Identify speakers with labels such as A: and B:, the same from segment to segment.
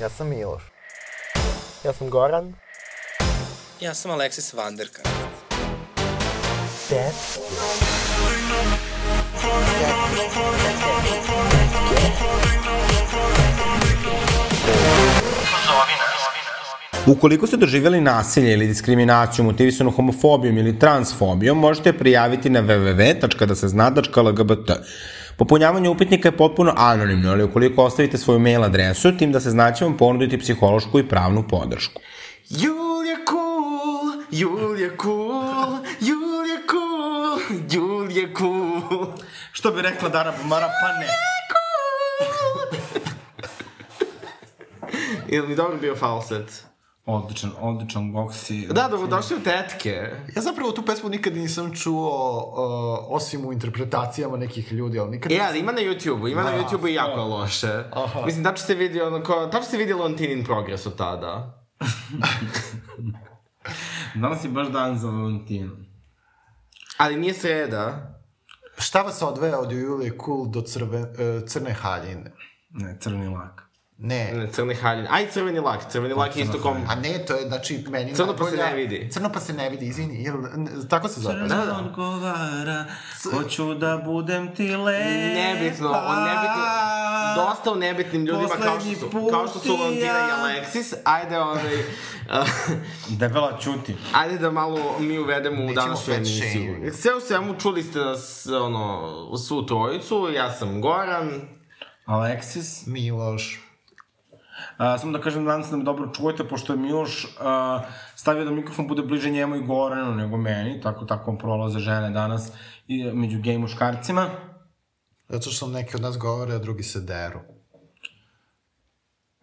A: Ja sam Miloš. Ja sam Goran.
B: Ja sam Aleksis Vanderka.
A: Dad.
C: Ukoliko ste doživjeli nasilje ili diskriminaciju motivisanu homofobijom ili transfobijom, možete prijaviti na www.dasezna.lgbt. Popunjavanje upitnika je potpuno anonimno, ali ukoliko ostavite svoju mail adresu, tim da se znaće vam ponuditi psihološku i pravnu podršku.
B: Julija cool, Julija cool, Julija cool, Julija cool.
C: Što bi rekla Dara Bumara, pa ne.
B: Ili mi dobro bio falset?
C: Odličan, odličan Goksi.
B: Da, dobro, došli u tetke.
A: Ja zapravo tu pesmu nikad nisam čuo, uh, osim u interpretacijama nekih ljudi, ali nikad...
B: E, ali ima na YouTube-u, ima na YouTube-u i jako je loše.
A: Aha.
B: Mislim, tačno se vidi ono, ko, tačno se vidi Leontinin progres od tada.
C: Danas je baš dan za Valentinu.
B: Ali nije sreda.
A: Šta vas odveja od Julije Cool do crve, uh, crne haljine?
C: Ne, crni lak.
A: Ne.
B: Ne, crni haljin. Aj, crveni lak. Crveni lak je isto kom...
A: A ne, to je, znači, meni
B: Crno pa se ne vidi.
A: Crno pa se ne vidi, izvini, jel, tako se zove.
B: Da, da.
C: odgovara, hoću da budem ti lepa.
B: Nebitno, o nebitnim, dosta o nebitnim ljudima kao što su, kao što su Valentina
C: ja.
B: i Aleksis. Ajde, ovaj,
C: Debela čuti.
B: ajde da malo mi uvedemo u današnju emisiju. Sve u svemu čuli ste nas, ono, svu trojicu, ja sam Goran.
C: Aleksis.
A: Miloš.
C: A, samo da kažem danas da me dobro čujete, pošto je Miloš a, stavio da mikrofon bude bliže njemu i Goranu nego meni, tako tako prolaze žene danas i, među gej muškarcima.
A: Zato što neki od nas govore, a drugi se deru.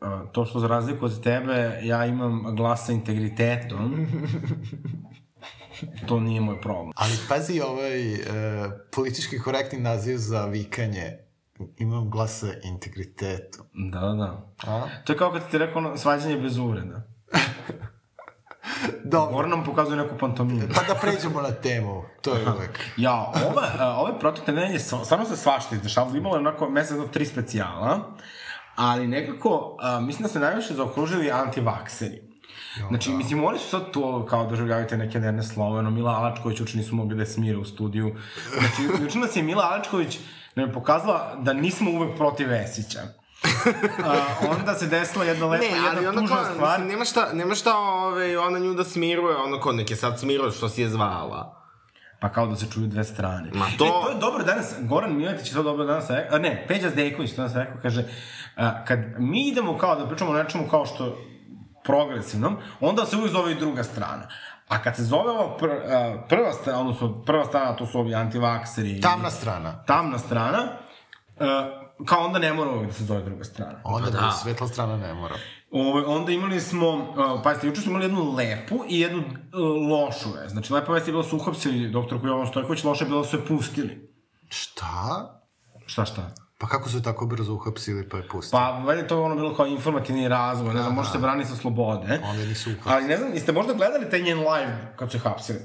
C: A, to što za razliku od tebe, ja imam glas sa integritetom. to nije moj problem.
A: Ali pazi ovaj e, politički korektni naziv za vikanje. Imam glas sa integritetom.
C: Da, da, da.
A: A?
C: To je kao kad ti rekao ono, svađanje bez uvreda.
A: Dobro.
C: Goran nam pokazuje neku pantomimu.
A: Pa da pređemo na temu. To je uvek.
C: Ja, ova, a, ove protekle nedelje, stvarno se svašta izdešavalo, imalo je onako mesec do tri specijala, ali nekako, a, mislim da se najviše zaokružili antivakseri. Znači, mislim, oni su sad to kao doživljavate neke derne sloveno, Mila Alačković uče nisu mogli da je smire u studiju. Znači, juče nas je Mila Alačković nam je pokazala da nismo uvek protiv Vesića. A, onda se desila jedna lepa,
B: Ne, ali
C: jedna
B: ono
C: tužna
B: kao,
C: stvar.
B: mislim, nema šta, nema šta ove, ona nju da smiruje, ono kao neke sad smiruje što si je zvala.
C: Pa kao da se čuju dve strane.
B: Ma to-
C: E, to je dobro danas, Goran Miletić je to dobro danas rekao, a ne, Peđa Zdejković to danas rekao, kaže, a, kad mi idemo kao da pričamo o nečemu kao što progresivnom, onda se uvijek zove i druga strana. A kad se zove ova pr, prva strana, odnosno prva strana, to su ovi antivakseri.
A: Tamna strana.
C: Tamna strana, a, kao onda ne mora uvijek da se zove druga strana.
A: Onda
B: Pa
A: da.
B: da.
A: svetla strana ne mora.
C: Ove, onda imali smo, uh, pazite, juče smo imali jednu lepu i jednu uh, lošu vest. Znači, lepa vest je bila su uhapsili doktorku Jovan Stojković, loša je bila da su je pustili.
A: Šta?
C: Šta šta?
A: Pa kako su tako brzo uhapsili pa je pustili?
C: Pa, valjda je to ono bilo kao informativni razvoj, ne znam, može se braniti sa slobode.
A: Onda nisu uhapsili.
C: Ali ne znam, jeste možda gledali taj njen live kad su je hapsili?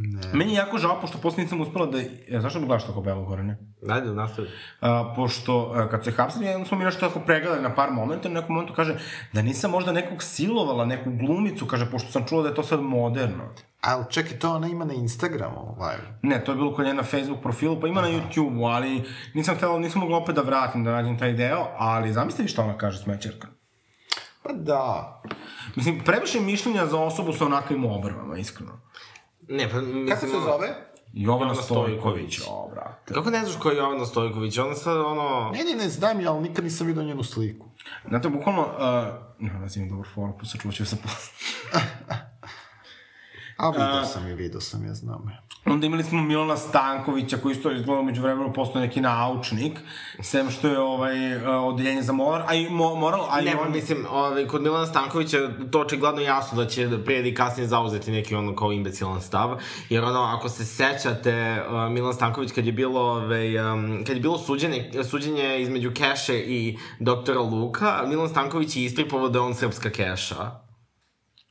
A: Ne.
C: Meni je jako žao, pošto posle nisam uspela da... E, zašto mi gledaš tako belo gore, ne?
B: Ajde, nastavi.
C: A, pošto a, kad su je hapsili, onda smo mi nešto tako pregledali na par momenta, u nekom momentu kaže da nisam možda nekog silovala, neku glumicu, kaže, pošto sam čula da je to sad moderno.
A: Ali čekaj, to ona ima na Instagramu live.
C: Ne, to je bilo kod nje na Facebook profilu, pa ima na YouTube-u, ali nisam htela, nisam mogla opet da vratim, da nađem taj deo, ali zamislite vi šta ona kaže, smećerka.
A: Pa da.
C: Mislim, previše mišljenja za osobu sa onakvim obrvama, iskreno.
B: Ne, pa mislim...
A: Kako se zove?
C: Jovana Stojković, o, brate.
B: Kako ne znaš ko je Jovana Stojković? Ona sad, ono...
A: Ne, ne, ne znam ja, ali nikad nisam vidio njenu sliku.
C: Znate, bukvalno, uh, ne, ne znam, dobar forum, sačuvat ću se posle.
A: A vidio sam je, vidio sam je, znam je.
C: Onda imali smo Milana Stankovića, koji isto izgleda među vremenu postao neki naučnik, sem što je ovaj, odeljenje za moral, a i mo, moral, a i
B: Ne,
C: on...
B: mislim, ovaj, kod Milana Stankovića to očigledno jasno da će prije ili kasnije zauzeti neki ono kao imbecilan stav, jer ono, ako se sećate, uh, Milan Stanković kad je bilo, ovaj, um, kad je bilo suđenje, suđenje između Keše i doktora Luka, Milan Stanković je istripovao da je on srpska Keša.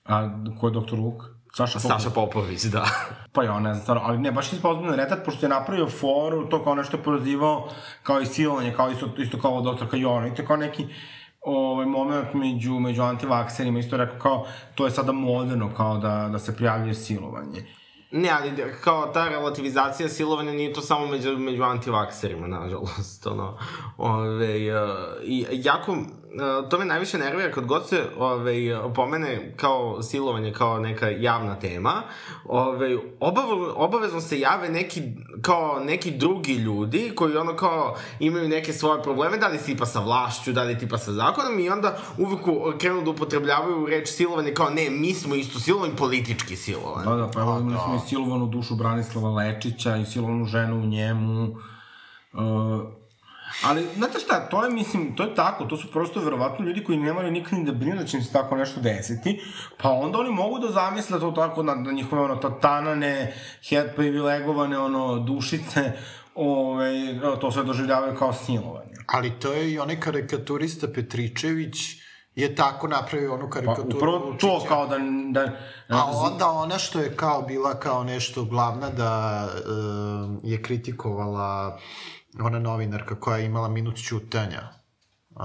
C: A ko je doktor Luk? Saša Popović.
B: Saša Popović, da.
C: Pa ja, ne znam, stvarno, ali ne, baš ispao ozbiljno retat, pošto je napravio foru, to kao nešto prozivao, kao i silovanje, kao isto, isto kao doktorka Jona, i to kao neki, ovaj moment među, među antivakserima, isto rekao kao, to je sada moderno, kao da, da se prijavljuje silovanje.
B: Ne, ali kao ta relativizacija silovanja nije to samo među, među antivakserima, nažalost, ono, ove, i jako, to me najviše nervira kad god se ove, pomene kao silovanje, kao neka javna tema, ove, obav, obavezno se jave neki, kao neki drugi ljudi koji ono kao imaju neke svoje probleme, da li tipa sa vlašću, da li tipa sa zakonom i onda uvek krenu da upotrebljavaju reč silovanje kao ne, mi smo isto silovani, politički silovani.
C: Da, da, pa evo imali smo i silovanu dušu Branislava Lečića i silovanu ženu u njemu. Uh, Ali, znate šta, to je, mislim, to je tako, to su prosto verovatno ljudi koji ne moraju nikad ni da brinu da će im se tako nešto desiti, pa onda oni mogu da zamisle to tako na, na njihove, ono, tatanane, het privilegovane, ono, dušice, ove, to sve doživljavaju kao silovanje.
A: Ali to je i onaj karikaturista Petričević, je tako napravio onu karikaturu. Pa,
C: upravo to kao da... da
A: A onda ona što je kao bila kao nešto glavna da uh, je kritikovala ona novinarka koja je imala minut ćutanja uh,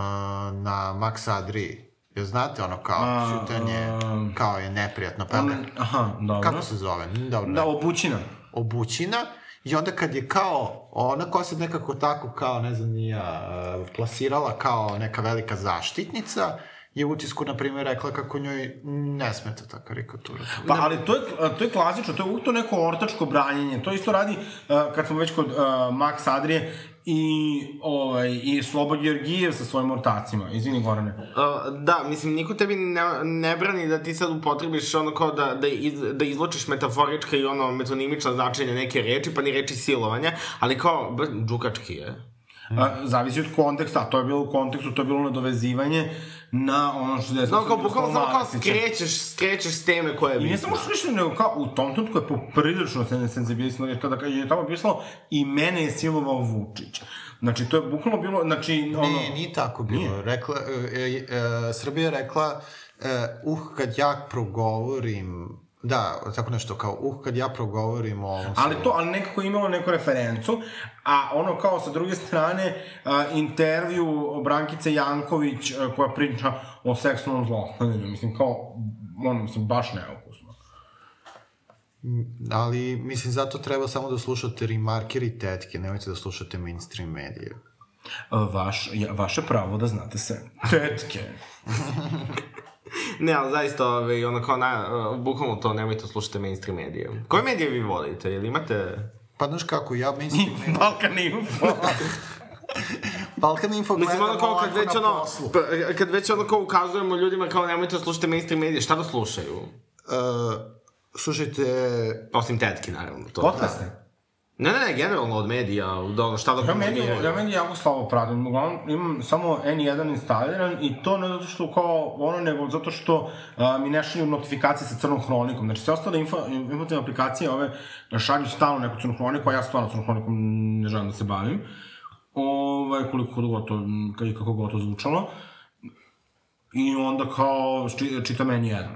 A: na Max Adri. Jel znate ono kao a, ćutanje, a, kao je neprijatno. Pa,
C: ona, aha, dobro.
A: Kako se zove? Dobro,
C: da, obućina.
A: Obućina. I onda kad je kao, ona koja se nekako tako kao, ne znam, nija, plasirala kao neka velika zaštitnica, je utisku, na primjer, rekla kako njoj ne smeta ta karikatura.
C: Pa, ali to je, to je klasično, to je uvijek to neko ortačko branjenje. To isto radi, uh, kad smo već kod uh, Max Adrije, i, ovaj, i Slobo Georgijev sa svojim ortacima. Izvini, Gorane.
B: Uh, da, mislim, niko tebi ne, ne brani da ti sad upotrebiš ono kao da, da, iz, da izločiš metaforička i ono metonimična značenja neke reči, pa ni reči silovanja, ali kao, džukački je.
C: A, zavisi od konteksta, a to je bilo u kontekstu, to je bilo nadovezivanje na ono što je...
B: No, kao, bukvalno samo kao skrećeš, skrećeš s teme koje je bitno.
C: I ne samo što više, nego kao u tom trenutku je poprilično se senzibilisno, jer kada je tamo pisalo i mene je silovao Vučić. Znači, to je bukvalno bilo, znači, ono...
A: Ne, nije tako bilo. Nije. Rekla, e, e, e, Srbija je rekla, e, uh, kad ja progovorim Da, tako nešto kao, uh, kad ja progovorim o ovom...
C: Ali to, ali nekako imalo neku referencu, a ono kao sa druge strane, a, intervju Brankice Janković a, koja priča o seksualnom zlostavljanju, mislim kao, ono, mislim, baš neukusno.
A: Mm, ali, mislim, zato treba samo da slušate remarker i tetke, nemojte da slušate mainstream medije.
C: Vaš, ja, vaše pravo da znate sve. Tetke.
B: ne, ali zaista, ove, ovaj, ono kao, na, bukvalno to, nemojte slušati mainstream medije. Koje medije vi volite? Ili imate...
A: Pa znaš kako, ja mainstream
C: medije... Balkan Info.
A: Balkan Info
B: Mislim, ono kao, kad već ono, pa, kad već ono kao ukazujemo ljudima kao nemojte slušati mainstream medije, šta da slušaju? Uh,
A: slušajte...
B: Osim tetki, naravno.
C: To, Podcaste?
B: Ne, ne, ne, generalno od medija, da, šta da
C: ja mediju, ja mediju jako slabo pratim, uglavnom imam samo N1 instaliran i to ne zato što kao ono, nego zato što a, mi ne šalju notifikacije sa crnom hronikom. Znači, sve ostale info, informativne aplikacije ove šalju stalno neku crnu hroniku, a ja stvarno crnu hronikom ne želim da se bavim. Ovaj, koliko god to, kako god to zvučalo. I onda kao čitam N1.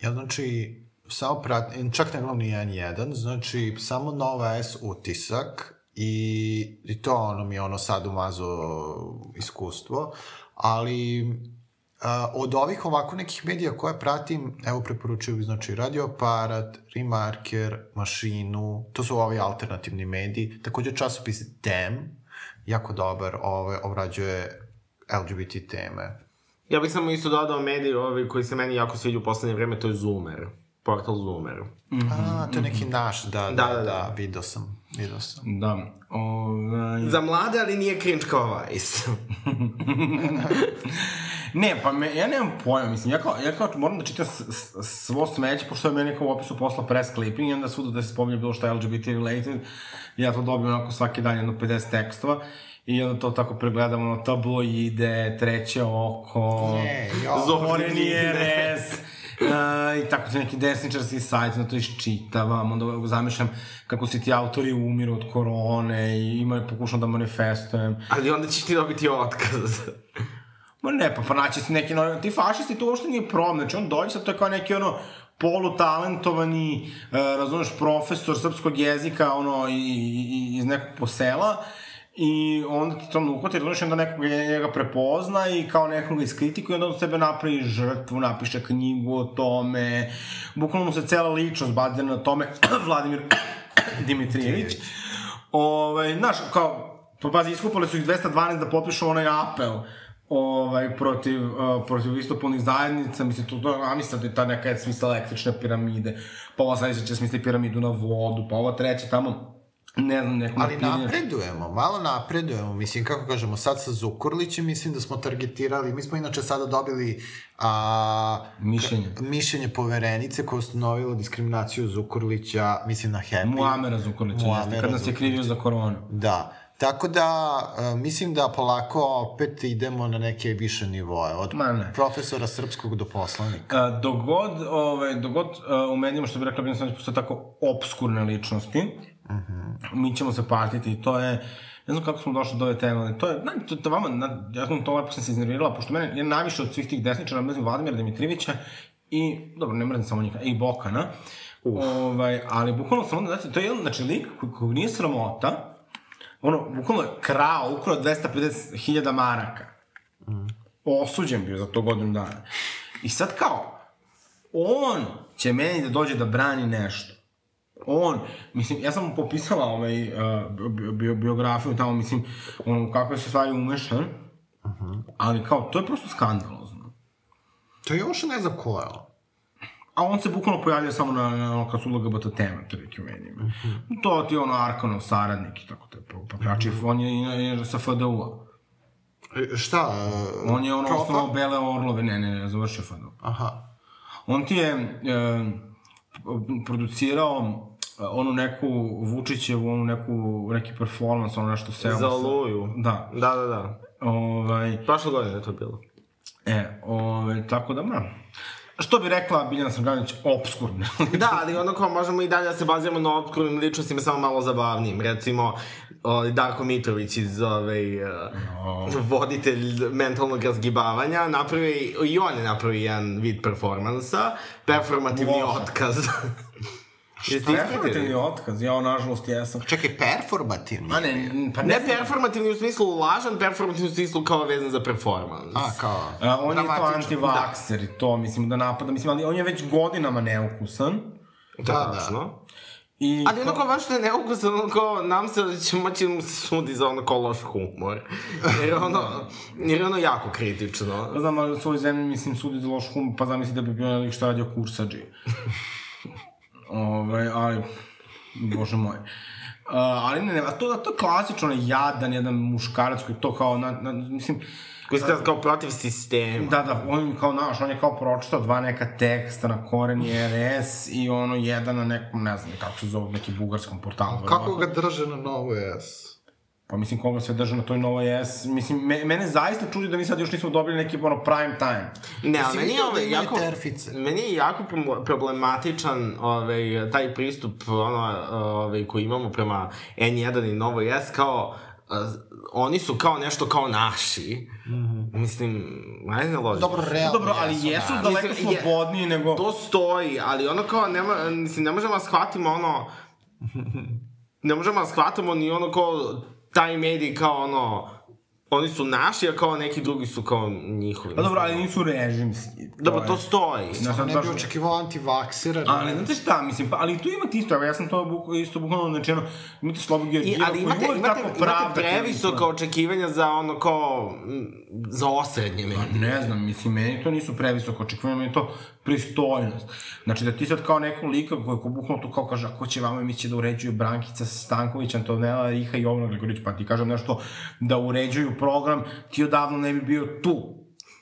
A: Ja znači, samo prat, čak ne glavni N1, znači samo Nova S utisak i, i to ono mi je ono sad umazo iskustvo, ali a, od ovih ovako nekih medija koje pratim, evo preporučuju znači Radio Aparat, Remarker, Mašinu, to su ovi alternativni mediji, takođe časopis Dem, jako dobar, ove, obrađuje LGBT teme.
B: Ja bih samo isto dodao medij ovi koji se meni jako sviđa u poslednje vreme, to je Zoomer. Portal Zoomer.
A: Mm -hmm. A, to je neki naš, da, da, da, da, da vidio sam, vidio sam.
C: Da. Ovaj...
B: Za mlade, ali nije cringe kao Vice.
C: ne, pa me, ja nemam pojma, mislim, ja kao, ja kao moram da čitam svo smeće, pošto je meni kao u opisu posla press clipping i onda svuda da se spominje bilo šta je LGBT related, ja to dobijem onako svaki dan jedno 50 tekstova i onda to tako pregledamo, ono, tabloide, treće oko,
A: ne,
C: Zoreni RS, Uh, I tako se neki desničarski sajt, na to iščitavam, onda zamišljam kako se ti autori umiru od korone i ima, pokušam da manifestujem.
B: Ali onda ćeš ti dobiti otkaz.
C: Ma ne, pa, pa naći se neki novi... Ti fašisti, to uopšte nije problem. Znači, on dođe sad, to je kao neki ono polutalentovani, uh, razumeš, profesor srpskog jezika, ono, i, i, iz nekog posela, i onda ti to uhvati, razumiješ, onda nekog njega prepozna i kao nekog ga iskritikuje, onda on sebe napravi žrtvu, napiše knjigu o tome, bukvalno mu se cela ličnost bazira na tome, Vladimir Dimitrijević. Ovaj, znaš, kao, pa pazi, iskupali su ih 212 da potpišu onaj apel ovaj, protiv, uh, protiv istopolnih zajednica, mislim, to, to zamislite da je ta neka smisla električne piramide, pa ova sledeća će smisli piramidu na vodu, pa ova treća tamo, ne znam, nekom
A: Ali napredujemo, malo napredujemo, mislim, kako kažemo, sad sa Zukorlićem mislim da smo targetirali, mi smo inače sada dobili a,
C: Mišljenje.
A: mišljenje poverenice koja ustanovila diskriminaciju Zukorlića, mislim na Happy.
C: Muamera Zukorlića,
A: Muamera
C: jeste, kad nas je krivio za koronu.
A: Da, tako da a, mislim da polako opet idemo na neke više nivoe, od
C: Ma ne.
A: profesora srpskog do poslanika.
C: A, dogod, ovaj, dogod uh, u medijima, što bi rekla, bi nas postoje tako obskurne ličnosti, uh -huh. mi ćemo se patiti i to je, ne znam kako smo došli do ove teme, ali to je, na, to, to vama, na, ja sam to lepo sam se iznervirala, pošto mene je najviše od svih tih desničara, mrzim Vladimira Dimitrivića i, dobro, ne mrzim samo njega, i Bokana, uh. ovaj, ali bukvalno sam onda, znači, to je jedan, znači, lik koji, koji nije sramota, ono, bukvalno je krao, ukrao 250.000 maraka. Mm. Osuđen bio za to godinu dana. I sad kao, on će meni da dođe da brani nešto. On, mislim, ja sam mu popisala ovaj, uh, bi, biografiju tamo, mislim, ono, kako je se stvari umešan, uh -huh. ali kao, to je prosto skandalozno.
A: To je još ne znam ko je on.
C: A on se bukvalno pojavlja samo na, na ono kad su LGBT tema, prilike u medijima. Mm -hmm. To ti je ono Arkanov saradnik i tako te pakrači. Mm -hmm. On je, je sa FDU-a.
A: E, šta?
C: Uh, on je ono osnovao Bele Orlove, ne, ne, ne, završio FDU.
A: Aha.
C: On ti je e, producirao onu neku Vučićevu, onu neku, neki performance, ono nešto selo.
B: Za Oluju.
C: Da.
B: Da, da, da.
C: Ovaj...
B: Prošle godine je to bilo.
C: E, ovaj, tako da, ma. Što bi rekla Biljana Srganović, obskurne.
B: da, ali ono kao možemo i dalje da se baziramo na obskurnim ličnostima, samo malo zabavnijim. Recimo, ovaj, Darko Mitrović iz ovaj, no. voditelj mentalnog razgibavanja, napravi, i on je napravi jedan vid performansa, performativni Loša. otkaz.
C: Jeste performativni otkaz, ja nažalost jesam.
A: Čekaj, performativni?
C: A ne, pa
B: ne, ne performativni u smislu lažan, performativni u smislu kao vezan za performans.
A: A, kao?
C: A, on je to antivakser da. to, mislim, da napada, mislim, ali on je već godinama neukusan.
B: Da, da. I Ali ono kao baš što je neukusan, ono kao, nam se da će moći mu se sudi za ono kao loš humor. Jer ono, jer ono jako kritično.
C: Znam, ali u svojoj zemlji, mislim, sudi za loš humor, pa zamisli da bi bio nelik što radio kursađi. Ove, ali, bože moj. Uh, ali ne, ne, a to, to je klasično jadan, jedan muškarac koji to kao, na, na, mislim...
B: Koji ste kao protiv sistema.
C: Da, da, on kao, naš, on je kao pročitao dva neka teksta na koreni RS i ono jedan na nekom, ne znam kako se zove, neki bugarskom portalu.
A: Kako ga drže na novo S?
C: Pa mislim, koga sve drže na toj novoj S, mislim, me, mene zaista čudi da mi sad još nismo dobili neki ono prime time.
B: Ne, ali
A: meni
B: je
A: ovaj,
B: jako,
A: terfice.
B: meni je jako problematičan ovaj, taj pristup ono, ovaj, koji imamo prema N1 i novoj S, kao uh, oni su kao nešto kao naši. Mm -hmm. Mislim, ajde ne loži.
A: Dobro, realno
C: Dobro, ali jesu, jesu da. daleko mislim, slobodniji nego...
B: To stoji, ali ono kao, nema, mislim, ne možemo da shvatimo ono... ne možemo da shvatimo ni ono kao taj medij kao ono, oni su naši, a kao neki drugi su kao njihovi.
C: Pa dobro, ali nisu režimski.
B: Dobro, to stoji.
A: Ja sam ne bi očekivao antivaksera.
C: Ali, znate šta, mislim, pa, ali tu imate isto, evo, ja sam to buko, isto bukvalno, znači, ono, imate Slobu Georgijeva,
B: ali imate, imate, imate, imate previsoka očekivanja za ono kao, za osrednje meni.
C: Pa, ne znam, mislim, meni to nisu previsoka očekivanja, meni to pristojnost. Znači, da ti sad kao neko lika koji ko bukvalno tu kao kaže, ako će vama mi će da uređuju Brankica Stanković, Antonella Riha i Jovana Gligorić, pa ti kažem nešto da uređuju program, ti odavno ne bi bio tu.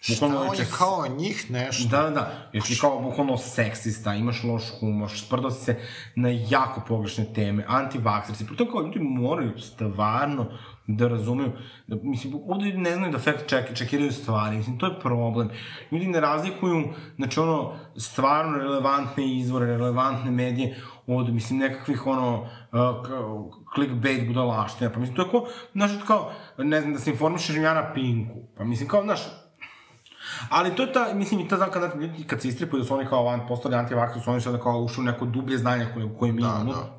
A: Bukvalno Šta, on je kao njih nešto.
C: Da, da, da. Jer ti kao bukvalno seksista, imaš loš humor, sprdao se na jako pogrešne teme, antivakserci. Pritom kao ljudi moraju stvarno da razumeju, da, mislim, ovde ljudi ne znaju da fact check, čekiraju stvari, mislim, to je problem. Ljudi ne razlikuju, znači, ono, stvarno relevantne izvore, relevantne medije od, mislim, nekakvih, ono, uh, clickbait budalaština, pa mislim, to je kao, znaš, kao, ne znam, da se informišeš na Pinku, pa mislim, kao, znaš, Ali to je ta, mislim, i ta znam kad, kad se istripuju da su oni kao van, postali antivaksi, su oni sada kao ušli u neko dublje znanje koje, koje mi da, imamo. Da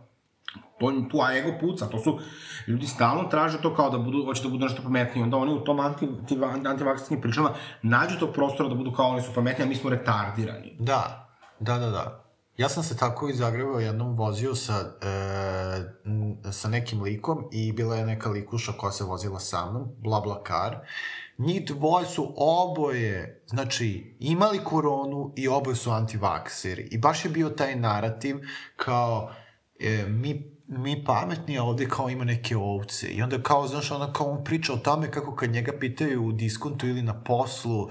C: To, tu a ego puca, to su, ljudi stalno traže to kao da budu, hoće da budu nešto pametniji, onda oni u tom anti, antivakcijskim pričama nađu tog prostora da budu kao oni su pametni, a mi smo retardirani.
A: Da, da, da, da. Ja sam se tako iz Zagreba jednom vozio sa, e, sa nekim likom i bila je neka likuša koja se vozila sa mnom, bla bla kar. Njih dvoje su oboje, znači, imali koronu i oboje su antivakseri. I baš je bio taj narativ kao e, mi mi pametni, a ovde kao ima neke ovce. I onda kao, znaš, ona kao on priča o tome kako kad njega pitaju u diskontu ili na poslu,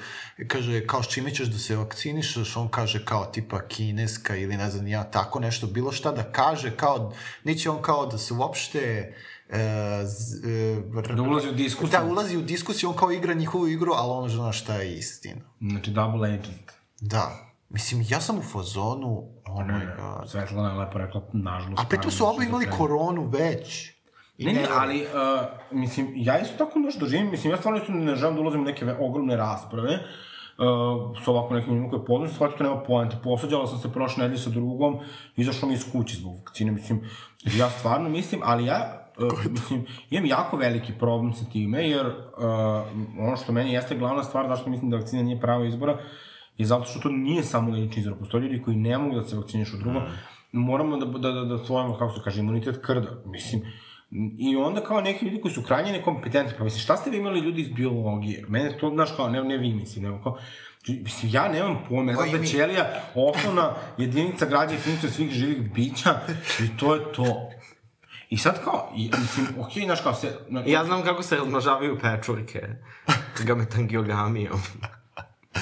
A: kaže kao s čime ćeš da se vakcinišeš, on kaže kao tipa kineska ili ne znam ja, tako nešto, bilo šta da kaže, kao, neće on kao da se uopšte
C: E, z, e, da ulazi u diskusiju.
A: Da, ulazi u diskusiju, on kao igra njihovu igru, ali on zna šta je istina.
C: Znači, double agent.
A: Da. Mislim, ja sam u fazonu, oh
C: my god. Svetlana je lepo rekla, nažalost.
A: A pritom su oba imali koronu već.
C: I ne, ne, ali, uh, mislim, ja isto tako nešto doživim, mislim, ja stvarno isto ne želim da ulazim u neke ogromne rasprave, uh, sa ovako nekim ljudima koje poznam, shvatio to nema poente. Posađala sam se prošle nedelje sa drugom, izašla mi iz kuće zbog vakcine, mislim, ja stvarno mislim, ali ja, uh, mislim, imam jako veliki problem sa time, jer uh, ono što meni jeste glavna stvar, zašto mislim da vakcina nije pravo izbora, I zato što to nije samo lični izvor. Postoje ljudi koji ne mogu da se vakcinišu drugo. Mm. Moramo da, da, da, da svojamo, kako se kaže, imunitet krda. Mislim, I onda kao neki ljudi koji su krajnje nekompetentni, pa mislim, šta ste vi imali ljudi iz biologije? Mene to, znaš, kao, ne, ne vi mislim, nego kao, Mislim, ja nemam pojma, ja znam da je ćelija osnovna jedinica građa i funkcija svih živih bića i to je to. I sad kao, i, mislim, okej, okay, znaš kao se...
B: Na, ja znam kako se razmnožavaju pečurke, gametangiogamijom.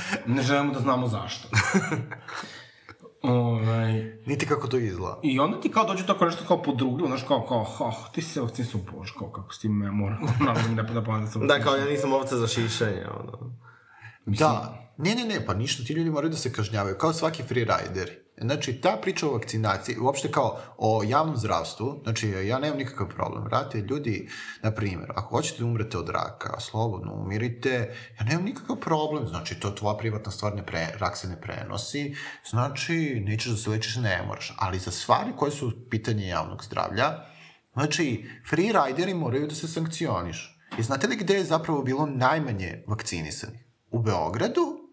C: ne želimo da znamo zašto.
A: Ovaj... Niti kako to izgleda.
C: I onda ti kao dođe tako nešto kao podrugljivo, znaš, kao, kao, oh, ti si se vakcin su bož, kao kako s tim mora, naravno da, da pa da
B: Da, kao ja nisam ovca za šišanje, ono.
A: Mislim... Da, ne, ne, ne, pa ništa, ti ljudi moraju da se kažnjavaju, kao svaki freerideri. Znači, ta priča o vakcinaciji, uopšte kao o javnom zdravstvu, znači, ja nemam nikakav problem. Vrate, ljudi, na primjer, ako hoćete da umrete od raka, slobodno umirite, ja nemam nikakav problem. Znači, to tvoja privatna stvar, ne pre, rak se ne prenosi, znači, nećeš da se lečiš, ne moraš. Ali za stvari koje su pitanje javnog zdravlja, znači, freerideri moraju da se sankcioniš. I znate li gde je zapravo bilo najmanje vakcinisanih? U Beogradu,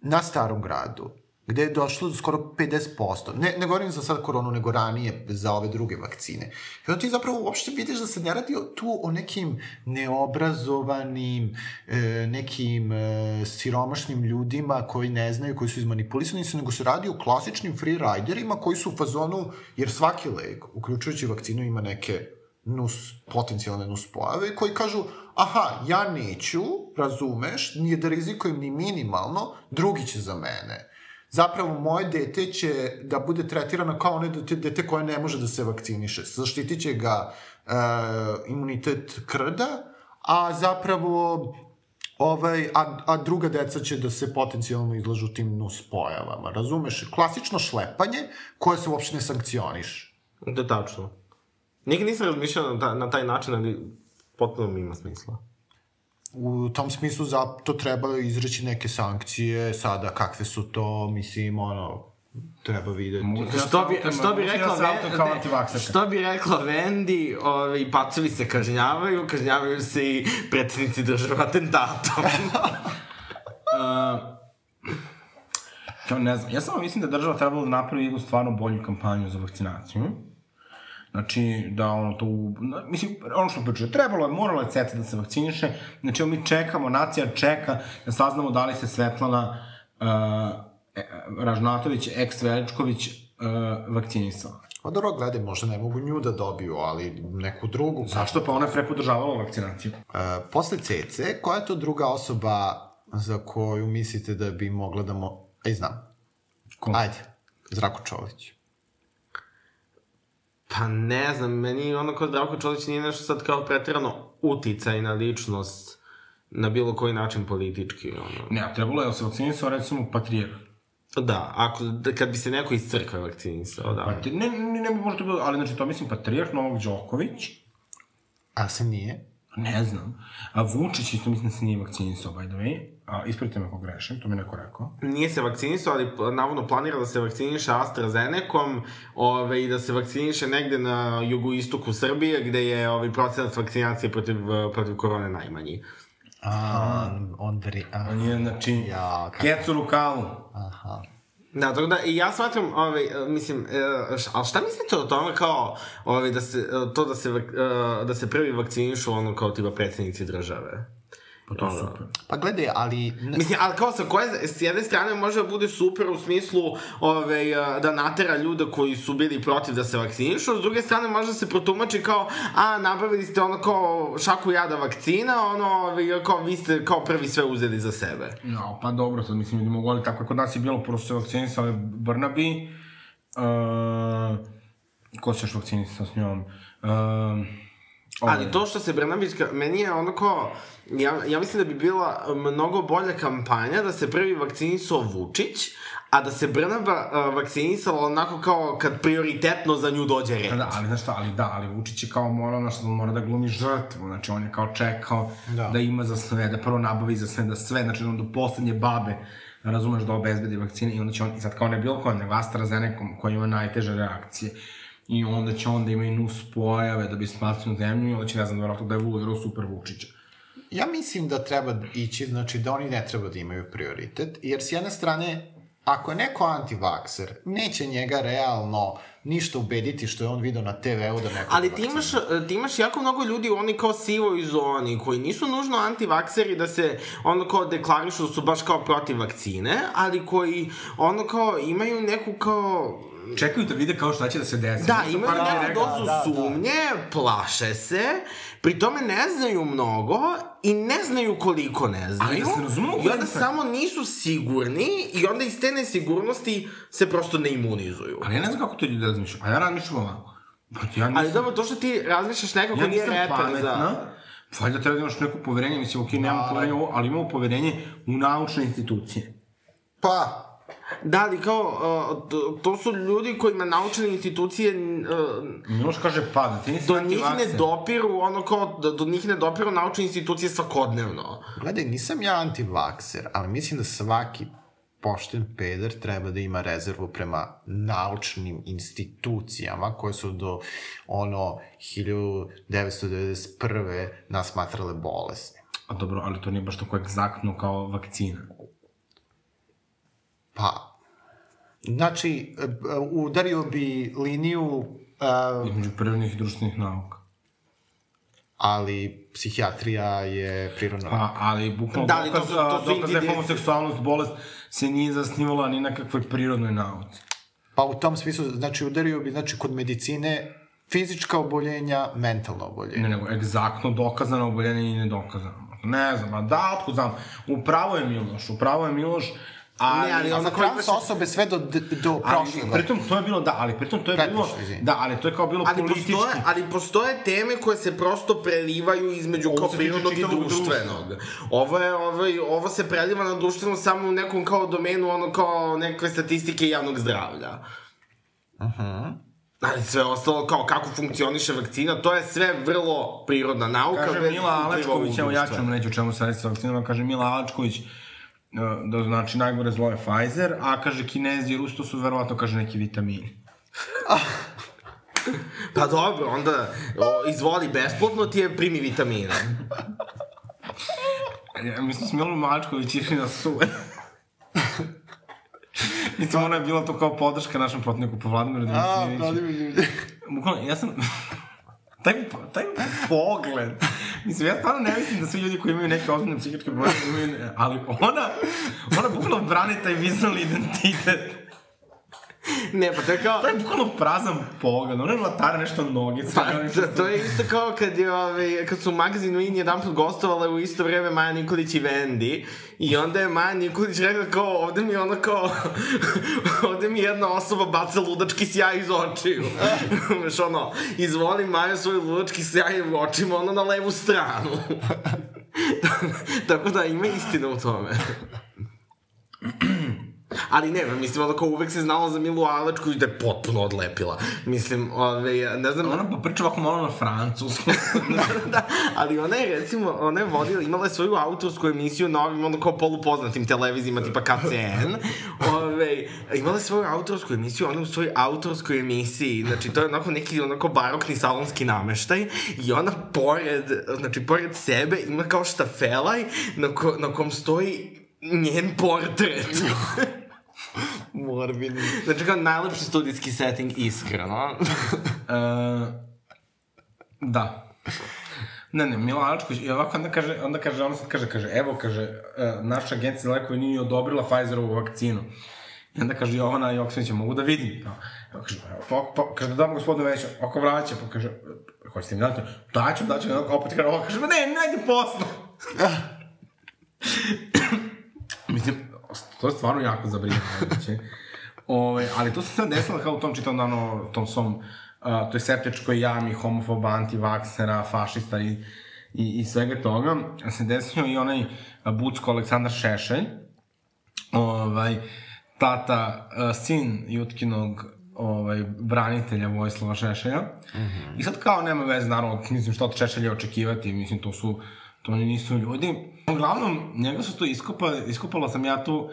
A: na Starom gradu gde je došlo do skoro 50%. Ne, ne govorim za sad koronu, nego ranije za ove druge vakcine. I onda ti zapravo uopšte vidiš da se ne radi tu o nekim neobrazovanim, e, nekim e, siromašnim ljudima koji ne znaju, koji su izmanipulisani, nego se radi o klasičnim freeriderima koji su u fazonu, jer svaki lek, uključujući vakcinu, ima neke nus, potencijalne nus pojave, koji kažu, aha, ja neću, razumeš, nije da rizikujem ni minimalno, drugi će za mene zapravo moje dete će da bude tretirano kao ono dete, dete koje ne može da se vakciniše. Zaštitit će ga e, imunitet krda, a zapravo ovaj, a, a druga deca će da se potencijalno izlažu tim nus pojavama. Razumeš? Klasično šlepanje koje se uopšte ne sankcioniš.
B: Da, tačno. Nikad nisam razmišljao na, na taj način, ali potpuno mi ima smisla
A: u tom smislu za to treba izreći neke sankcije, sada kakve su to, mislim, ono, treba videti.
B: Da što bi, što bi rekla Vendi, što bi rekla Vendi, ovi pacovi se kažnjavaju, kažnjavaju se i predsednici država atentatom.
C: uh, ne znam, ja samo mislim da država trebala da napravi jednu stvarno bolju kampanju za vakcinaciju Znači, da ono to, mislim, ono što priča, trebalo je, moralo je CETA da se vakciniše, znači, mi čekamo, nacija čeka da saznamo da li se Svetlana uh, Ražnatović, ex Veličković, uh, vakcinisala.
A: Pa dobro, gledaj, možda ne mogu nju da dobiju, ali neku drugu.
C: Zašto? Pa ona je prepodržavala vakcinaciju.
A: Uh, posle CC, koja je to druga osoba za koju mislite da bi mogla da mo... Ej, znam. Ko? Ajde, Čović.
B: Pa ne znam, meni ono kod Zdravko Čolić nije nešto sad kao pretirano uticaj na ličnost na bilo koji način politički. Ono.
C: Ne, a trebalo je da se vakcinisao recimo patrijer.
B: Da, ako, da, kad bi se neko iz crkve vakcinisao, da.
C: Pa, ne, ne, ne, možda bilo, ali znači to mislim patrijarh Novak Đoković.
A: A se nije?
C: Ne znam. A Vučić isto mislim da se nije vakcinisao, by the way. A, ispravite me ako grešim, to mi neko rekao.
B: Nije se vakcinisao, ali navodno planira da se vakciniše AstraZenecom ove, i da se vakciniše negde na jugoistoku Srbije, gde je ovaj procenat vakcinacije protiv, protiv korone najmanji.
A: A, on vri... A,
C: On je, znači,
A: Ja, kako-
C: kecu rukavu.
A: aha.
B: Da, tako da, i ja smatram, ovaj, e, mislim, e, š, ali šta mislite o tome kao, ovaj, da se, e, to da se, da se prvi vakcinišu ono kao tipa predsednici države?
C: Pa to je
B: Ono.
C: super.
A: Pa gledaj, ali... Ne,
B: Mislim, ali kao sa koje, s jedne strane može da bude super u smislu ovaj, e, da natera ljude koji su bili protiv da se vakcinišu, s druge strane može da se protumači kao, a, nabavili ste ono kao šaku jada vakcina, ono, ovaj, kao vi ste kao prvi sve uzeli za sebe.
C: No, pa dobro, sad mislim, ljudi mogu, ali tako je kod nas je bilo, prvo se vakcinisali Brnabi, uh, ko se još vakcinisao s njom? Uh,
B: Ali to što se Brnabić, meni je ono kao, ja, ja mislim da bi bila mnogo bolja kampanja da se prvi vakcinisao Vučić, a da se Brnaba uh, vakcinisala onako kao kad prioritetno za nju dođe red.
C: Da, da, ali znaš šta, ali da, ali Vučić je kao mora, znaš, mora da glumi žrtvu, znači on je kao čekao da, da ima za sve, da prvo nabavi za sve, da sve, znači on do poslednje babe, razumeš, da obezbedi vakcine i onda će on, i sad kao ne bilo ko, nego AstraZeneca koji ima najteže reakcije, i onda će onda ima i nus pojave da bi spasio zemlju i onda će, ne znam, vjerojatno da je vulirao super Vučića.
A: Ja mislim da treba ići, znači da oni ne treba da imaju prioritet, jer s jedne strane, ako je neko antivakser, neće njega realno ništa ubediti što je on video na TV-u da neko
B: Ali ti imaš, ti imaš jako mnogo ljudi u oni kao sivoj zoni koji nisu nužno antivakseri da se ono kao deklarišu da su baš kao protiv vakcine, ali koji ono kao imaju neku kao
C: Čekaju da vide kao šta će da se desi.
B: Da, imaju
C: dana
B: neku dozu
A: da, da.
B: sumnje, plaše se, pri tome ne znaju mnogo i ne znaju koliko ne znaju.
C: Ali da se razumemo,
B: I onda samo nisu sigurni i onda iz te nesigurnosti se prosto ne imunizuju.
C: Ali ja ne znam kako to ljudi razmišljaju. A ja razmišljam ovako. Pa ja nisam,
B: Ali dobro, to što ti razmišljaš nekako
C: ja
B: nije reper
C: pametna.
B: za...
C: Valjda treba da imaš neko poverenje, mislim, ok, nemamo
A: Da.
C: poverenje ovo, ali imamo poverenje u naučne institucije.
A: Pa,
B: Da, ali kao, uh, to, su ljudi kojima naučene institucije uh,
C: Miloš kaže pa, da ti nisi
B: do njih ne dopiru, ono kao, do, do njih ne dopiru naučne institucije svakodnevno.
A: gledaj, nisam ja antivakser, ali mislim da svaki pošten peder treba da ima rezervu prema naučnim institucijama koje su do ono 1991. nas smatrale bolesni.
C: A dobro, ali to nije baš tako egzaktno kao vakcina.
A: Pa, znači, e, udario bi liniju, e,
C: Između prirodnih i društvenih nauka.
A: ali psihijatrija je prirodna.
C: Pa, ali bukvalno
B: Da, to
C: dokaz,
B: to su
C: dokaz da je homoseksualnost bolest se nije zasnivala ni na kakvoj prirodnoj nauci.
A: Pa u tom smislu, znači, udario bi, znači, kod medicine fizička oboljenja, mentalna oboljenja.
C: Ne, nego egzaktno dokazano oboljenje i nedokazano. Ne znam, a da, otkud znam. Upravo je Miloš, upravo je Miloš, ali...
B: Ne, ali ono
A: trans
B: baš-
A: osobe sve do, do prošle godine.
C: pritom to je bilo, da, ali pritom to je bilo,
A: Pretprošle, izvini.
C: da, ali to je kao bilo
B: Ali
C: politički.
B: postoje, ali postoje teme koje se prosto prelivaju između
C: Ovo
B: kao prirodnog i društvenog. Ovo je, ovo, je- ovo se preliva na društveno samo u nekom kao domenu, ono kao neke statistike javnog zdravlja.
A: Aha.
B: Ali sve ostalo, kao kako funkcioniše vakcina, to je sve vrlo prirodna nauka.
C: Kaže Mila Alačković,
B: u
C: evo ja ću vam reći o čemu se radi sa vakcinama, kaže Mila Alačković, e, da znači najgore zlo je Pfizer, a kaže Kinezi i Rus, to su verovatno, kaže, neki vitamini.
B: Pa dobro, onda o, izvoli besplatno ti je primi vitamina.
C: Ja, mislim, s Milom Malačković išli na suve. Mislim, ona je bila to kao podrška našem protivniku po Vladimiru
A: A,
C: Dimitrijeviću.
A: Vladimir Đurić.
C: Bukvalno, ja sam... taj, taj pogled. Mislim, ja stvarno ne mislim da svi ljudi koji imaju neke ozbiljne psihičke probleme imaju... Ali ona, ona bukvalno brani taj vizualni identitet.
B: Ne, pa to je kao...
C: To je bukvalno prazan pogled. Ona je latara nešto noge.
B: Pa, to, to je isto kao kad, je, ove, kad su u magazinu In jedan put gostovale u isto vreme Maja Nikolić i Vendi i onda je Maja Nikolić rekla kao ovde mi ono kao ovde mi jedna osoba baca ludački sjaj iz očiju. Znaš ono, izvoli Maja svoj ludački sjaj u očima ono na levu stranu. Tako da ima istina u tome. Ali ne, mislim, ono kao uvek se znalo za Milu Alečku i da je potpuno odlepila. Mislim, ove, ne znam...
C: Ona pa priča ovako malo na francuskom.
B: da, ali ona je, recimo, ona je vodila, imala je svoju autorsku emisiju na ovim, ono kao polupoznatim televizijima, tipa KCN. Ove, imala je svoju autorsku emisiju, ona u svojoj autorskoj emisiji, znači, to je onako neki, onako barokni salonski nameštaj i ona pored, znači, pored sebe ima kao štafelaj na, ko, na kom stoji njen portret.
A: Morbidni.
B: Znači kao najlepši studijski setting, iskreno.
C: uh, da. Ne, ne, Mila Alčković, i ovako onda kaže, onda kaže, ona sad kaže, kaže, evo, kaže, uh, naša agencija za lekove nije odobrila Pfizerovu vakcinu. I onda kaže Jovana Joksinić, mogu da vidim. No. Evo, kaže, evo, pa, pa, kaže, da damo gospodinu Veću, ako vraća, pa kaže, hoćete mi dati? Daću, daću, opet kaže, ovo, kaže, ne, ne, ajde posla. Mislim, to je stvarno jako zabrinjavajuće. Ove, ali to se sad desilo kao u tom čitom dano, tom svom, uh, toj septičkoj jami homofoba, antivaksera, fašista i, i, i svega toga, se desio i onaj Bucko Aleksandar Šešelj, ovaj, tata, uh, sin Jutkinog ovaj, branitelja Vojislava Šešelja. Mm -hmm. I sad kao nema veze, naravno, mislim što od Šešelja očekivati, mislim to su, to oni nisu ljudi. Uglavnom, njega su to iskopali, iskopala sam ja tu,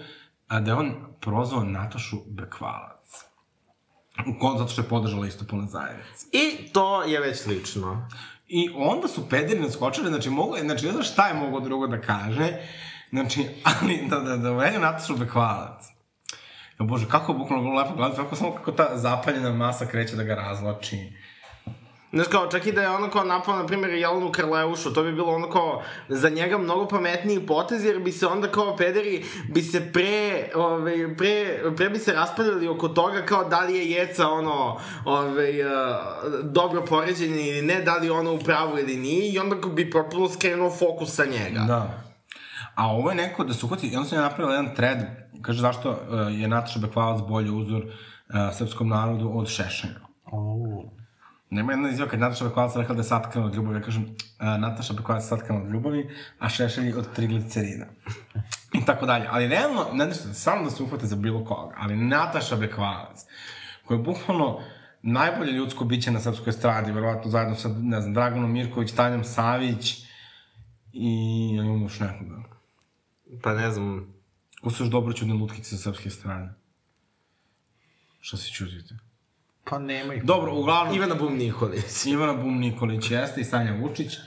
C: a da je on prozvao Natašu Bekvalac. Ko, zato što je podržala istopolne zajednice.
B: I to je već slično.
C: I onda su pederi naskočili, znači, mogu, znači, ne znam šta je mogo drugo da kaže, znači, ali da, da, da uvedu Natašu Bekvalac. Ja, bože, kako je bukvalno bilo lepo gledati, kako samo kako ta zapaljena masa kreće da ga razloči.
B: Znaš kao, čak i da je ono kao napao, na primjer, Jelenu Krleušu, to bi bilo ono kao za njega mnogo pametniji potez, jer bi se onda kao pederi, bi se pre, ove, pre, pre bi se raspadali oko toga kao da li je jeca ono, ove, uh, dobro poređenje ili ne, da li je ono u pravu ili nije, i onda bi propuno skrenuo fokus sa njega.
C: Da. A ovo je neko da se uhvati, i onda sam ja napravila jedan thread, kaže zašto uh, je Nataša Bekvalac bolji uzor uh, srpskom narodu od Šešenja.
A: Oh.
C: Nema jedna izjava kad Nataša Bekvalac rekla da je satkana od ljubavi, ja kažem uh, Nataša Bekvalac je satkana od ljubavi, a Šešelj od triglicerina. I tako dalje. Ali realno, ne nešto, samo da se uhvate za bilo koga, ali Nataša Bekvalac, koja je bukvalno najbolje ljudsko biće na srpskoj stradi, verovatno zajedno sa, ne znam, Draganom Mirković, Tanjom Savić i imamo još nekoga.
B: Pa ne znam.
C: Ko su još dobro čudne lutkice sa srpske strane? Šta se čudite?
A: Pa nema ih.
C: Dobro, uglavnom...
B: Ivana Bum Nikolić.
C: Ivana Bum Nikolić jeste i Sanja Vučić.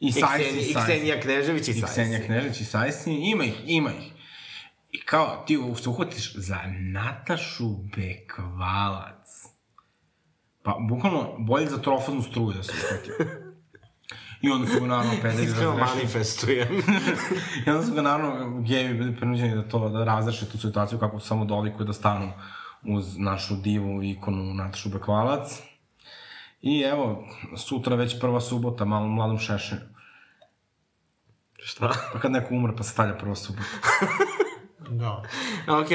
C: I Sajsi.
B: I Ksenija Knežević i
C: I
B: Sajsi.
C: Ksenija Knežević i Sajsi. Ima ih, ima ih. I kao, ti se uhvatiš za Natašu Bekvalac. Pa, bukvalno, bolje za trofaznu struju da se uhvatio. I onda su ga naravno pederi
B: Iskreno manifestujem.
C: I onda su ga naravno gejevi bili prinuđeni da to, da razreše tu situaciju kako samo dolikuju da stanu uz našu divu ikonu Natašu Bekvalac. I evo, sutra već prva subota, malo mladom šešenju.
B: Šta?
C: Pa kad neko umre, pa se stavlja prva subota.
A: Da.
B: Ok,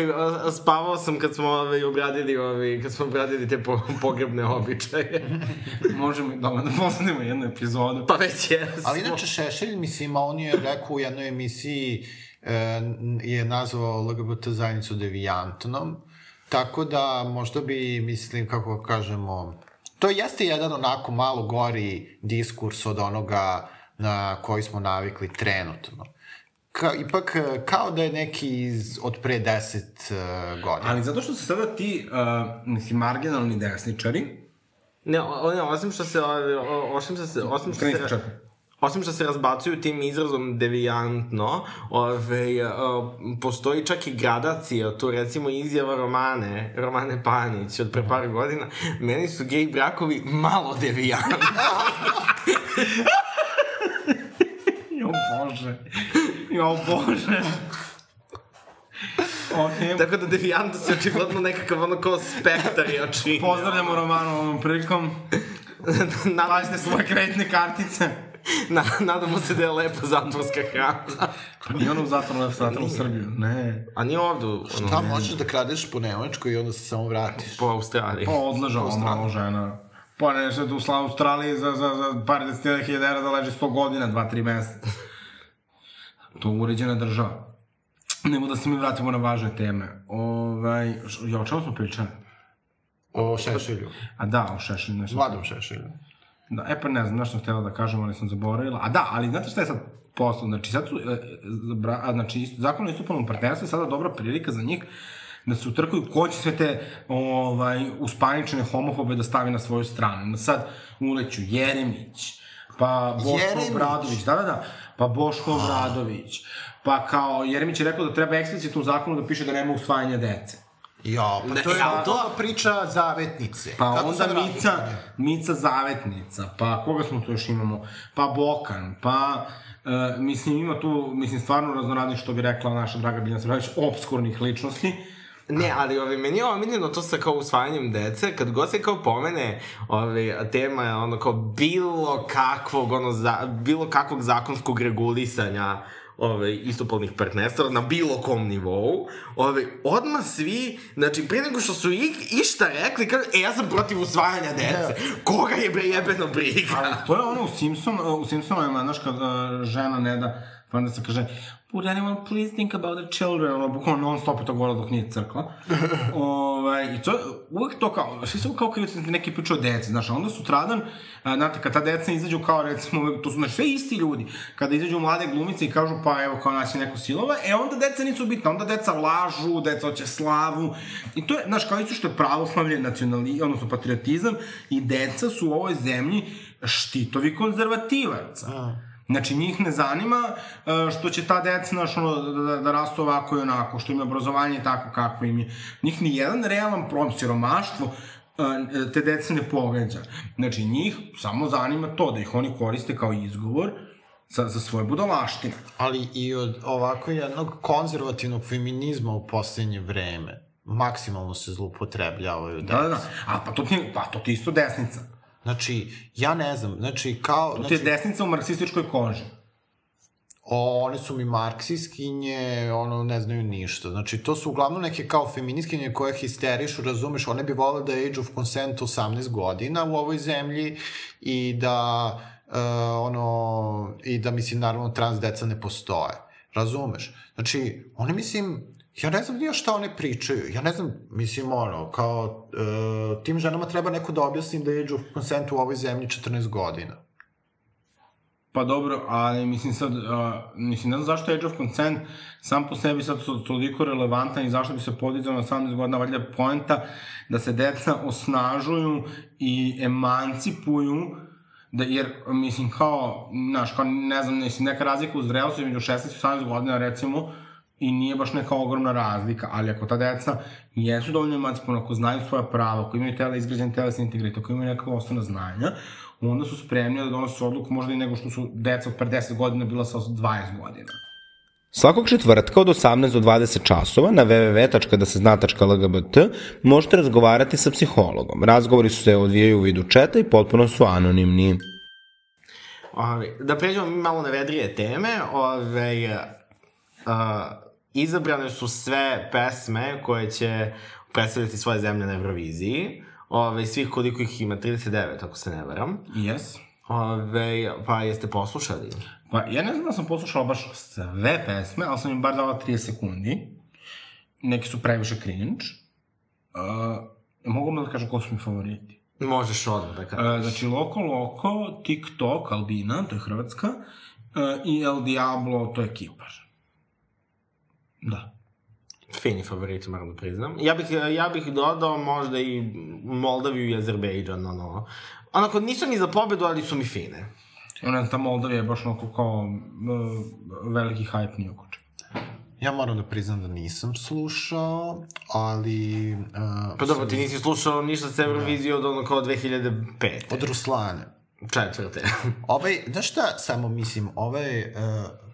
B: spavao sam kad smo ovaj, obradili, ovaj, kad smo obradili te po, pogrebne običaje.
C: Možemo i dobro da posadimo jednu epizodu.
B: Pa već jesmo.
A: Ali inače Šešelj, mislim, on je rekao u jednoj emisiji, e, je nazvao LGBT zajednicu devijantnom, tako da možda bi, mislim, kako kažemo, to jeste jedan onako malo gori diskurs od onoga na koji smo navikli trenutno. Ka, ipak, kao da je neki iz, od pre deset uh, godina.
C: Ali zato što se sada ti, uh, mislim, marginalni desničari,
B: Ne, o, ne, osim što se, o- osim što se, osim što se. Osim što se razbacuju tim izrazom devijantno, ove, o, postoji čak i gradacija, tu recimo izjava Romane, Romane Panić od pre par godina, meni su gej brakovi malo devijantni.
C: Jo bože. Jo bože. Ok,
B: Tako da devijantnost je očigledno nekakav ono kao spektar je očinio.
C: pozdravljamo Romanu ovom prilikom. Pazite svoje kreditne kartice.
B: Na, nadamo se da je lepa zatvorska hrana.
C: Pa nije ona u zatvoru na zatvoru u Srbiju. Ne.
B: A nije ovde, ono,
A: Šta, možeš da kradeš po Nemačkoj i onda se samo vratiš.
B: po Australiji.
C: Pa odležala malo žena. Pa nešto tu u Australiji za, za, za par desetina hiljada evra da leži 100 godina, 2-3 meseca. To je uređena država. Nemo da se mi vratimo na važne teme. Ovaj, ja, o čemu smo pričali?
A: O Šešelju.
C: A da, o Šešelju.
A: Vladom Šešelju.
C: Da, e pa ne znam, nešto sam htjela da kažem, ali sam zaboravila. A da, ali znate šta je sad posao? Znači, sad su, e, zabra, a, znači, isto, zakon o istupalnom partnerstvu je sada dobra prilika za njih da se utrkuju ko će sve te ovaj, uspaničene homofobe da stavi na svoju stranu. Na sad uleću Jeremić, pa Boško
A: Jeremić?
C: Obradović, da, da, da, pa Boško Obradović, pa kao, Jeremić je rekao da treba eksplicitno u zakonu da piše da nema usvajanja dece.
A: Ja, pa
B: Ne,
A: to je
B: ja,
A: to
B: to-
A: priča zavetnice.
C: Pa
A: Kako
C: onda
A: sad radi?
C: Mica, Mica Zavetnica, pa koga smo tu još imamo? Pa Bokan, pa... E, mislim, ima tu, mislim, stvarno raznoradnih, što bi rekla naša draga Biljana Srđanović, obskurnih ličnosti.
B: Ne, ali ovi, meni je omiljeno to sa kao usvajanjem dece, kad god se kao pomene ovi, tema je ono kao bilo kakvog, ono, za, bilo kakvog zakonskog regulisanja ove, istopolnih partnerstva na bilo kom nivou, ove, odmah svi, znači, prije nego što su i, išta rekli, kažu, e, ja sam protiv usvajanja dece. Koga je bre jebeno briga?
C: Ali to je ono u Simpson, u Simpsonovima, znaš, kad uh, žena ne da, pa onda se kaže, would anyone please think about the children, ono, bukvalno non stop je to govorila dok nije crkla. ovaj, I to uvek to kao, svi su kao kad neki priča o deci, znaš, a onda sutradan, a, znate, kad ta deca izađu kao, recimo, to su, znači, sve isti ljudi, kada izađu mlade glumice i kažu, pa evo, kao nas je neko silova, e, onda deca nisu bitna, onda deca lažu, deca hoće slavu, i to je, znaš, kao isto što je pravoslavlje, nacionali, odnosno patriotizam, i deca su u ovoj zemlji štitovi konzervativaca. Znači, njih ne zanima uh, što će ta deca, znaš, ono, da, da, da rastu ovako i onako, što im je obrazovanje tako kako im je. Njih ni jedan realan problem, siromaštvo, uh, te dece ne pogađa. Znači, njih samo zanima to, da ih oni koriste kao izgovor za, za svoje budalaštine.
A: Ali i od ovako jednog konzervativnog feminizma u poslednje vreme maksimalno se zloupotrebljavaju
C: Da, da, da. A pa to ti, pa to ti isto desnica.
A: Znači, ja ne znam, znači, kao...
C: To ti
A: Znači,
C: je desnica u marksističkoj koži.
A: o, one su mi marksiskinje, ono, ne znaju ništa. Znači, to su uglavnom neke kao feminiskinje koje histerišu, razumeš, one bi volele da je age of consent 18 godina u ovoj zemlji i da, uh, ono, i da, mislim, naravno, trans deca ne postoje. Razumeš? Znači, one, mislim, ja ne znam nije šta one pričaju. Ja ne znam, mislim, ono, kao, uh, tim ženama treba neko da objasnim da je age of consent u ovoj zemlji 14 godina.
C: Pa dobro, ali mislim sad, uh, mislim, ne znam zašto Age of Consent sam po sebi sad to, toliko relevantan i zašto bi se podizao na 18 godina, valjda poenta da se deca osnažuju i emancipuju, da, jer, mislim, kao, znaš, kao, ne znam, mislim, neka razlika u zrelosti između 16 i 18 godina, recimo, i nije baš neka ogromna razlika, ali ako ta deca jesu dovoljno emancipovana, ako znaju svoja prava, ako imaju tele, izgrađen telesni integritet, ako imaju neka osnovna znanja, onda su spremni da donose odluku možda i nego što su deca od pre 10 godina bila sa 20 godina.
D: Svakog četvrtka od 18 do 20 časova na www.dasezna.lgbt možete razgovarati sa psihologom. Razgovori su se odvijaju u vidu četa i potpuno su anonimni.
B: Ove, da pređemo malo na vedrije teme, ove, uh, izabrane su sve pesme koje će predstavljati svoje zemlje na Euroviziji. Ove, svih koliko ih ima, 39, ako se ne varam.
C: Yes.
B: Ove, pa jeste poslušali?
C: Pa ja ne znam da sam poslušala baš sve pesme, ali sam im bar dala 30 sekundi. Neki su previše cringe. Uh, mogu mi da kažem ko su mi favoriti?
B: Možeš odmah da kažeš.
C: Uh, znači, Loko Loko, TikTok, Albina, to je Hrvatska, uh, i El Diablo, to je Kipar. Da.
B: Fini favoriti, moram da priznam. Ja bih, ja bih dodao možda i Moldaviju i Azerbejdžan, ono. Onako, nisu ni za pobedu, ali su mi fine.
C: Ona ta Moldavija je baš onako kao uh, veliki hype nije oko.
A: Ja moram da priznam da nisam slušao, ali... Uh,
B: Pa dobro, ti nisi slušao ništa sa Eurovizije od ono kao 2005.
A: Od Ruslane.
B: Četvrte.
A: Ovaj, znaš šta, samo mislim, ovaj, uh,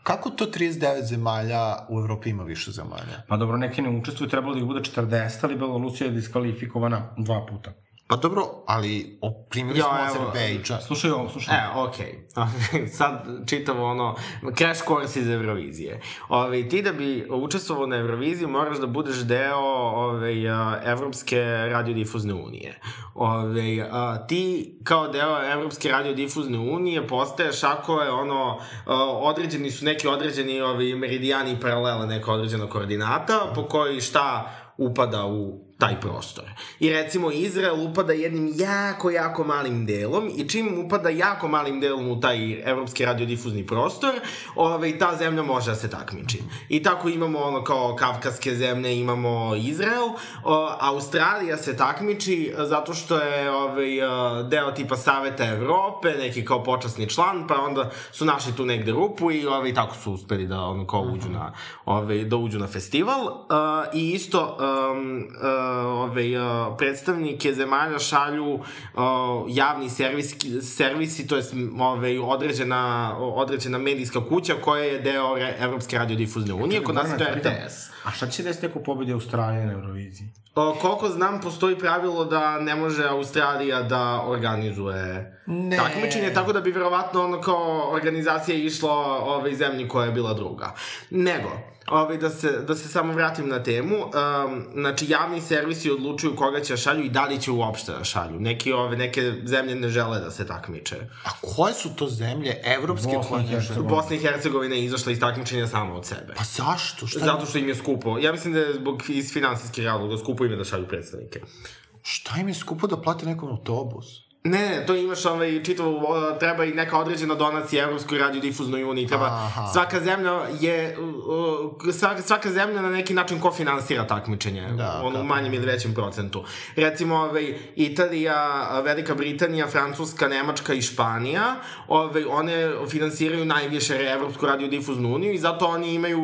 A: kako to 39 zemalja u Evropi ima više zemalja?
C: Pa dobro, neki ne učestvuju, trebalo da ih bude 40, ali Belorusija je diskvalifikovana dva puta.
A: Pa dobro, ali primili
B: Ja,
A: smo
B: evo,
A: Azerbejdžan.
C: Slušaj ovo, slušaj.
B: E, okej. Okay. Sad čitavo ono, crash course iz Eurovizije. Ove, ti da bi učestvovao na Euroviziji moraš da budeš deo ove, a, Evropske radiodifuzne unije. Ove, a, ti kao deo Evropske radiodifuzne unije postaješ ako je ono, a, određeni su neki određeni ovi, meridijani i paralele neka određena koordinata po koji šta upada u taj prostor. I recimo Izrael upada jednim jako, jako malim delom i čim upada jako malim delom u taj evropski radiodifuzni prostor, ovaj, ta zemlja može da se takmiči. I tako imamo ono kao kavkaske zemlje, imamo Izrael, o, Australija se takmiči zato što je ovaj, deo tipa Saveta Evrope, neki kao počasni član, pa onda su našli tu negde rupu i ovaj, tako su uspeli da ono kao uđu na, ovaj, da uđu na festival. Uh, I isto um, uh, ove, uh, predstavnike zemalja šalju uh, javni servis, servisi, to je ove, određena, određena medijska kuća koja je deo re, Evropske radiodifuzne unije, kod nas je to RTS.
C: A šta će desiti ako pobedi Australija na Euroviziji?
B: O, koliko znam, postoji pravilo da ne može Australija da organizuje ne. takmičenje, tako da bi verovatno ono kao organizacija išla ove zemlji koja je bila druga. Nego, ovaj, da, se, da se samo vratim na temu, um, znači javni servisi odlučuju koga će da šalju i da li će uopšte da šalju. Neki, ove, neke zemlje ne žele da se takmiče.
A: A koje su to zemlje evropske
C: Bosna
A: koje ne žele?
B: Bosna i Hercegovina je izašla iz takmičenja samo od sebe.
A: Pa zašto? Šta,
B: Zato što im je skupo. Ja mislim da je zbog iz finansijskih razloga skupo im je da šalju predstavnike.
A: šta im je skupo da plate nekom autobus?
B: Ne, ne, to imaš ovaj, čitavu, treba i neka određena donacija Evropskoj radiodifuznoj uniji, treba,
A: Aha.
B: svaka zemlja je, svaka, svaka zemlja na neki način kofinansira takmičenje,
A: Da,
B: ono, u manjem ili većem procentu. Recimo, ovaj, Italija, Velika Britanija, Francuska, Nemačka i Španija, ovaj, one finansiraju najviše Evropsku radiodifuznu uniju i zato oni imaju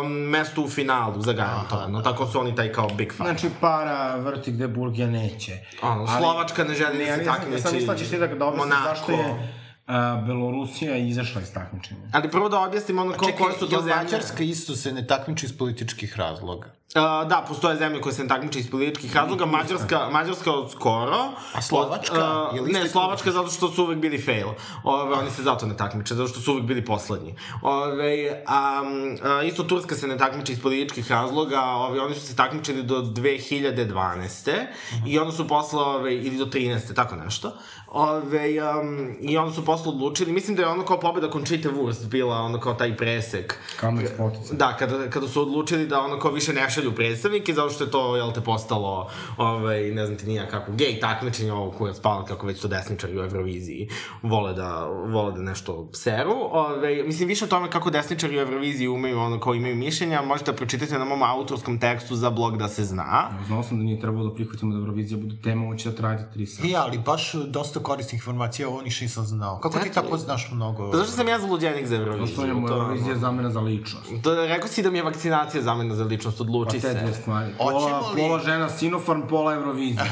B: um, mesto u finalu zagarantovano, tako su oni taj kao big fan.
C: Znači, para vrti gde Burgija neće.
B: Ono, Slovačka ne želi da
C: ja
B: se
C: nisam- Ja sam mislila da ćeš ti da, objasniš zašto je a, Belorusija izašla iz takmičenja.
B: Ali prvo da objasnim ono ko, koje su to zemlje.
A: Mađarska isto se ne takmiči iz političkih razloga?
B: Uh, da, postoje zemlje koje se ne takmiče iz političkih razloga, Mađarska, Mađarska od skoro.
A: A Slovačka?
B: Od,
A: Je
B: uh, ne, Slovačka zato što su uvek bili fail. Ove, oni se zato ne takmiče, zato što su uvek bili poslednji. Ove, a, a, isto Turska se ne takmiče iz političkih razloga, ove, oni su se takmičili do 2012. I onda su posle, ove, ili do 13. tako nešto. Ove, um, I onda su posle odlučili, mislim da je ono kao pobeda Conchita Wurst bila ono kao taj presek.
C: Kamen spotica.
B: Da, kada, kada su odlučili da ono kao više ne šalju predstavnike, zato što je to, jel te, postalo, ovaj, ne znam ti nija kako, gej takmičenje ovo koje spala, kako već to desničari u Euroviziji vole da, vole da nešto seru. Ovaj, mislim, više o tome kako desničari u Euroviziji umeju, ono, kao imaju mišljenja, možete pročitate na mom autorskom tekstu za blog da se zna.
C: Znao sam da nije trebalo da prihvatimo da Eurovizija bude tema, ovo će da trajati tri sata.
A: E, ali baš dosta korisnih informacija, ovo niš nisam znao. Kako ti
B: Eto.
A: tako znaš mnogo?
B: Pa Zašto sam ja zaludjenik za
C: Što
B: Euroviziju?
C: je mu
B: To,
C: Eurovizija zamena za ličnost.
B: to, rekao si da mi je vakcinacija zamena za ličnost,
C: Pa
B: odluči
C: te
B: se.
C: dve stvari. Pola,
A: li-
C: pola žena Sinopharm, pola Eurovizija.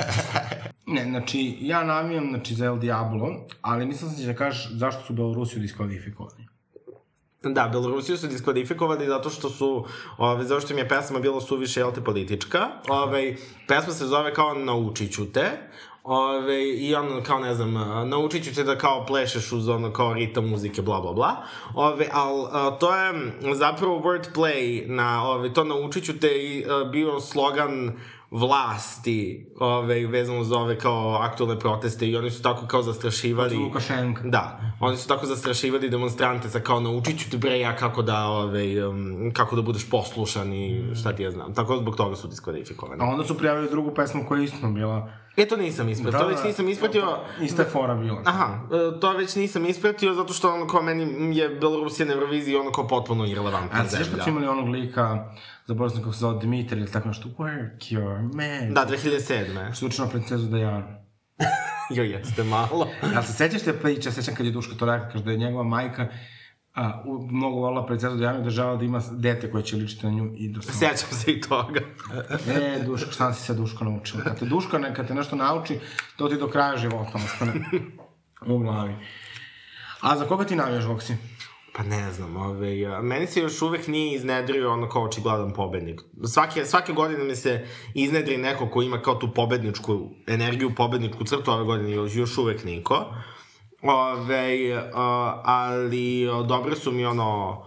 C: ne, znači, ja navijam znači, za El Diablo, ali mislim da će da kažeš zašto su Belorusiju diskvalifikovani.
B: Da, Belorusiju su diskvalifikovali zato što su, ove, zato što im je pesma bila suviše, jel te, politička. Ove, pesma se zove kao Naučit ću te. Ove, I ono, kao ne znam, naučit ću te da kao plešeš uz ono kao ritam muzike, bla, bla, bla. Ove, al, a, to je zapravo wordplay na, ove, to naučit ću te i bio slogan vlasti ove, vezano za ove kao aktualne proteste i oni su tako kao zastrašivali
C: Protiv Lukašenka.
B: Da, oni su tako zastrašivali demonstrante sa kao naučit ću te bre ja kako da, ove, um, kako da budeš poslušan i šta ti ja znam. Tako zbog toga su diskvalifikovani.
C: A onda su prijavili drugu pesmu koja je isto bila.
B: E, to nisam ispratio, to već nisam ispratio.
C: Ista je fora bila.
B: Aha, e, to već nisam ispratio zato što ono kao meni je Belorusija na Euroviziji ono kao potpuno irelevantna
C: A sviš kad
B: zemlja.
C: su imali onog lika, zaboravio sam kako se zove Dimitar ili tako nešto, work your man.
B: Da, 2007.
C: Što učinu princezu Dajanu.
B: Joj, jeste malo.
C: Ja se sećaš te priče, sećam kad je Duško to rekao, kaže da je njegova majka a, u, mnogo volila princezu Dajanu i da žela da ima dete koje će ličiti na nju i da sam...
B: Sjećam se i toga.
C: E, Duško, šta si se Duško naučila? Kad te Duško, ne, kad te nešto nauči, to ti do kraja života ostane u glavi. A za koga ti navijaš, Voksi?
B: Pa ne znam, ove, a, meni se još uvek nije iznedrio ono kao očigledan pobednik. Svake, svake godine mi se iznedri neko ko ima kao tu pobedničku energiju, pobedničku crtu, ove godine još, još uvek niko. Ove, a, ali dobre su mi ono,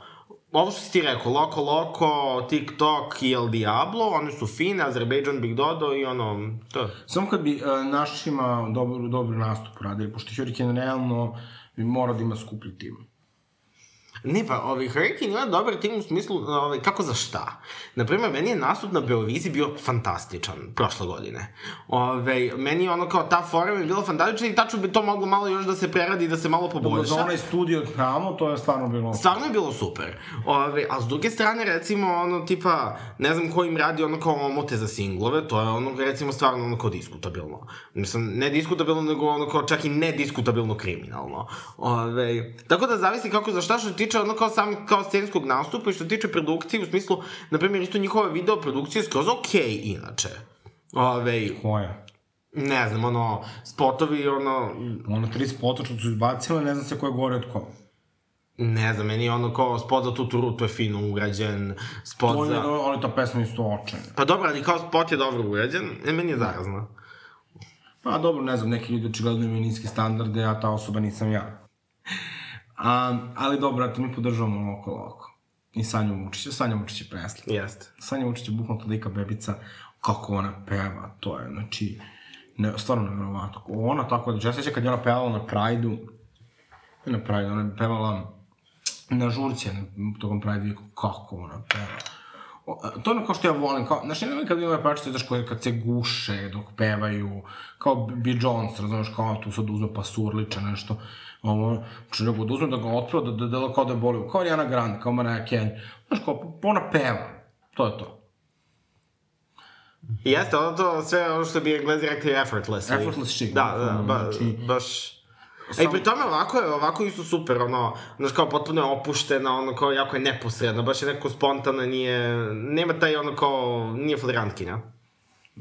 B: ovo što si ti rekao, Loko Loko, TikTok i El Diablo, oni su fine, Azerbejdžan Big Dodo i ono, to.
C: Samo kad bi uh, našima dobro, dobro nastup radili, pošto Hurricane realno bi morao da ima skuplji tim.
B: Ne, pa ovaj, Hurricane ima dobar tim u smislu, ovaj, kako za šta. Naprimer, meni je nastup na Beoviziji bio fantastičan prošle godine. Ove, meni je ono kao ta fora mi je bila fantastična i tačno bi to moglo malo još da se preradi i da se malo
C: Dobro,
B: poboljša.
C: za onaj studio tamo, to je stvarno bilo...
B: Stvarno je bilo super. Ove, a s druge strane, recimo, ono, tipa, ne znam ko im radi ono kao omote za singlove, to je ono, recimo, stvarno ono kao diskutabilno. Mislim, ne diskutabilno, nego ono kao čak i nediskutabilno kriminalno. Ove, tako da zavisi kako za šta što se tiče ono kao sam kao scenskog nastupa i što se tiče produkcije, u smislu, na primjer, isto njihove video produkcije skroz okej, okay, inače. Ove,
C: Koja?
B: ne znam, ono, spotovi, ono,
C: Ono tri spota što su izbacile, ne znam se ko je gore od ko.
B: Ne znam, meni je ono kao spot za tutu rutu je fino urađen, spot
C: To je,
B: za...
C: ali ta pesma isto očajna.
B: Pa dobro, ali kao spot je dobro urađen, e, meni je zarazno.
C: Pa dobro, ne znam, neki ljudi očigledno imaju niske standarde, a ta osoba nisam ja. A, ali dobro, eto, mi podržavamo oko oko. I Sanja Vučića, Sanja Vučić je presla.
B: Jeste.
C: Sanja Vučić je bukvalno tolika bebica, kako ona peva, to je, znači, ne, stvarno nevjerovatno. Ona tako da, ja sećam kad je ona pevala na Prajdu, na Prajdu, ona je pevala na žurće, na, tokom Prajdu, kako ona peva. O, a, to je ono kao što ja volim, kao, znaš, ne kad ima pevačice, znaš, koje kad se guše dok pevaju, kao Bi Jones, razumeš, kao tu sad uzme pa surliče nešto, ovo, znači nego da uzme da ga otpeva, da, da, da, kao da je boli, kao Ariana Grande, kao Mariah Carey, znaš, kao, ona peva, to je to.
B: Jeste, ono to sve ono što bi englezi rekli effortless.
C: Effortless chic,
B: Da, da, ba,
C: znači-
B: baš... A i pri tome ovako je, ovako isto super, ono, znaš, kao potpuno je opuštena, ono, kao jako je neposredna, baš je neko spontano, nije, nema taj ono kao, nije flagrantkinja.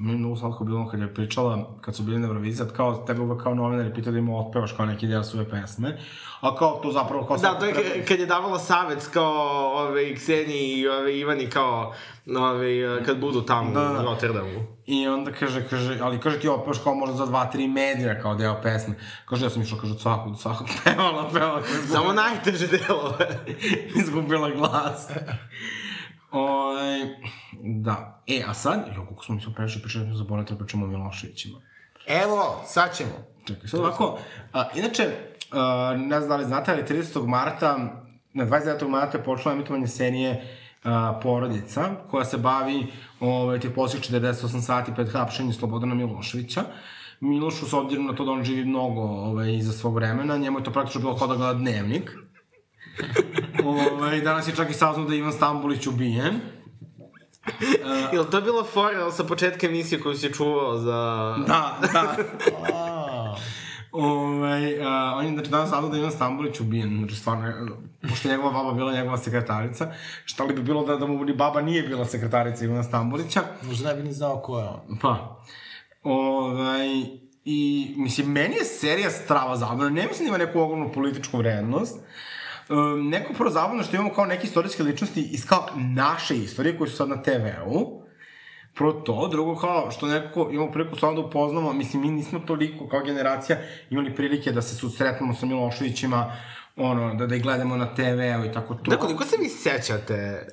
C: Mnogo slatko bilo kad je pričala, kad su bili na Euroviziji, da kao tebe uvek kao novinari pitao da im otpevaš kao neki deo svoje pesme, a kao to zapravo kao...
B: Da, to je kad je davala savjet kao ove, Kseniji i ove, Ivani kao ove, kad budu tamo
C: Da, da.
B: u Rotterdamu.
C: I onda kaže, kaže, ali kaže ti otpevaš kao možda za dva, tri medija kao deo pesme. Kaže, ja sam išla, kaže, od svakog, od svakog pevala, pevala,
B: Samo najteže delove.
C: izgubila glas. Oj, da. E, a sad, jo, kako smo mi se previše pričali, smo zaboravili da pričamo o Miloševićima.
A: Evo, sad ćemo.
C: Čekaj, sad ovako, a, inače, a, ne znam da li znate, ali 30. marta, na 29. marta je počela emitovanje serije a, Porodica, koja se bavi ove, tih posljednjih 48 sati pred hapšenjem Slobodana Miloševića. Milošu, s obzirom na to da on živi mnogo ove, iza svog vremena, njemu je to praktično bilo kao da gleda dnevnik. Ove, danas je čak i saznao da je Ivan Stambolić ubijen.
B: Jel to bilo fora sa početka emisije koju si čuvao za...
C: Da, da.
A: A,
C: Ovaj, a, on je znači danas saznao da je Ivan Stambolić ubijen, znači stvarno, je, pošto je njegova baba bila njegova sekretarica, šta li bi bilo da, da mu ni baba nije bila sekretarica Ivana Stambolića,
A: možda ne bi ni znao ko je on.
C: pa, ovaj, i, mislim, meni je serija strava zabavna, ne mislim da ima neku ogromnu političku vrednost, Um, neko prvo zabavno što imamo kao neke istorijske ličnosti iz kao naše istorije koje su sad na TV-u, Prvo to, drugo kao što nekako imamo priliku stvarno da upoznamo, mislim mi nismo toliko kao generacija imali prilike da se susretnemo sa Miloševićima, ono, da, da ih gledamo na TV-u i tako to.
B: Da, koliko se vi sećate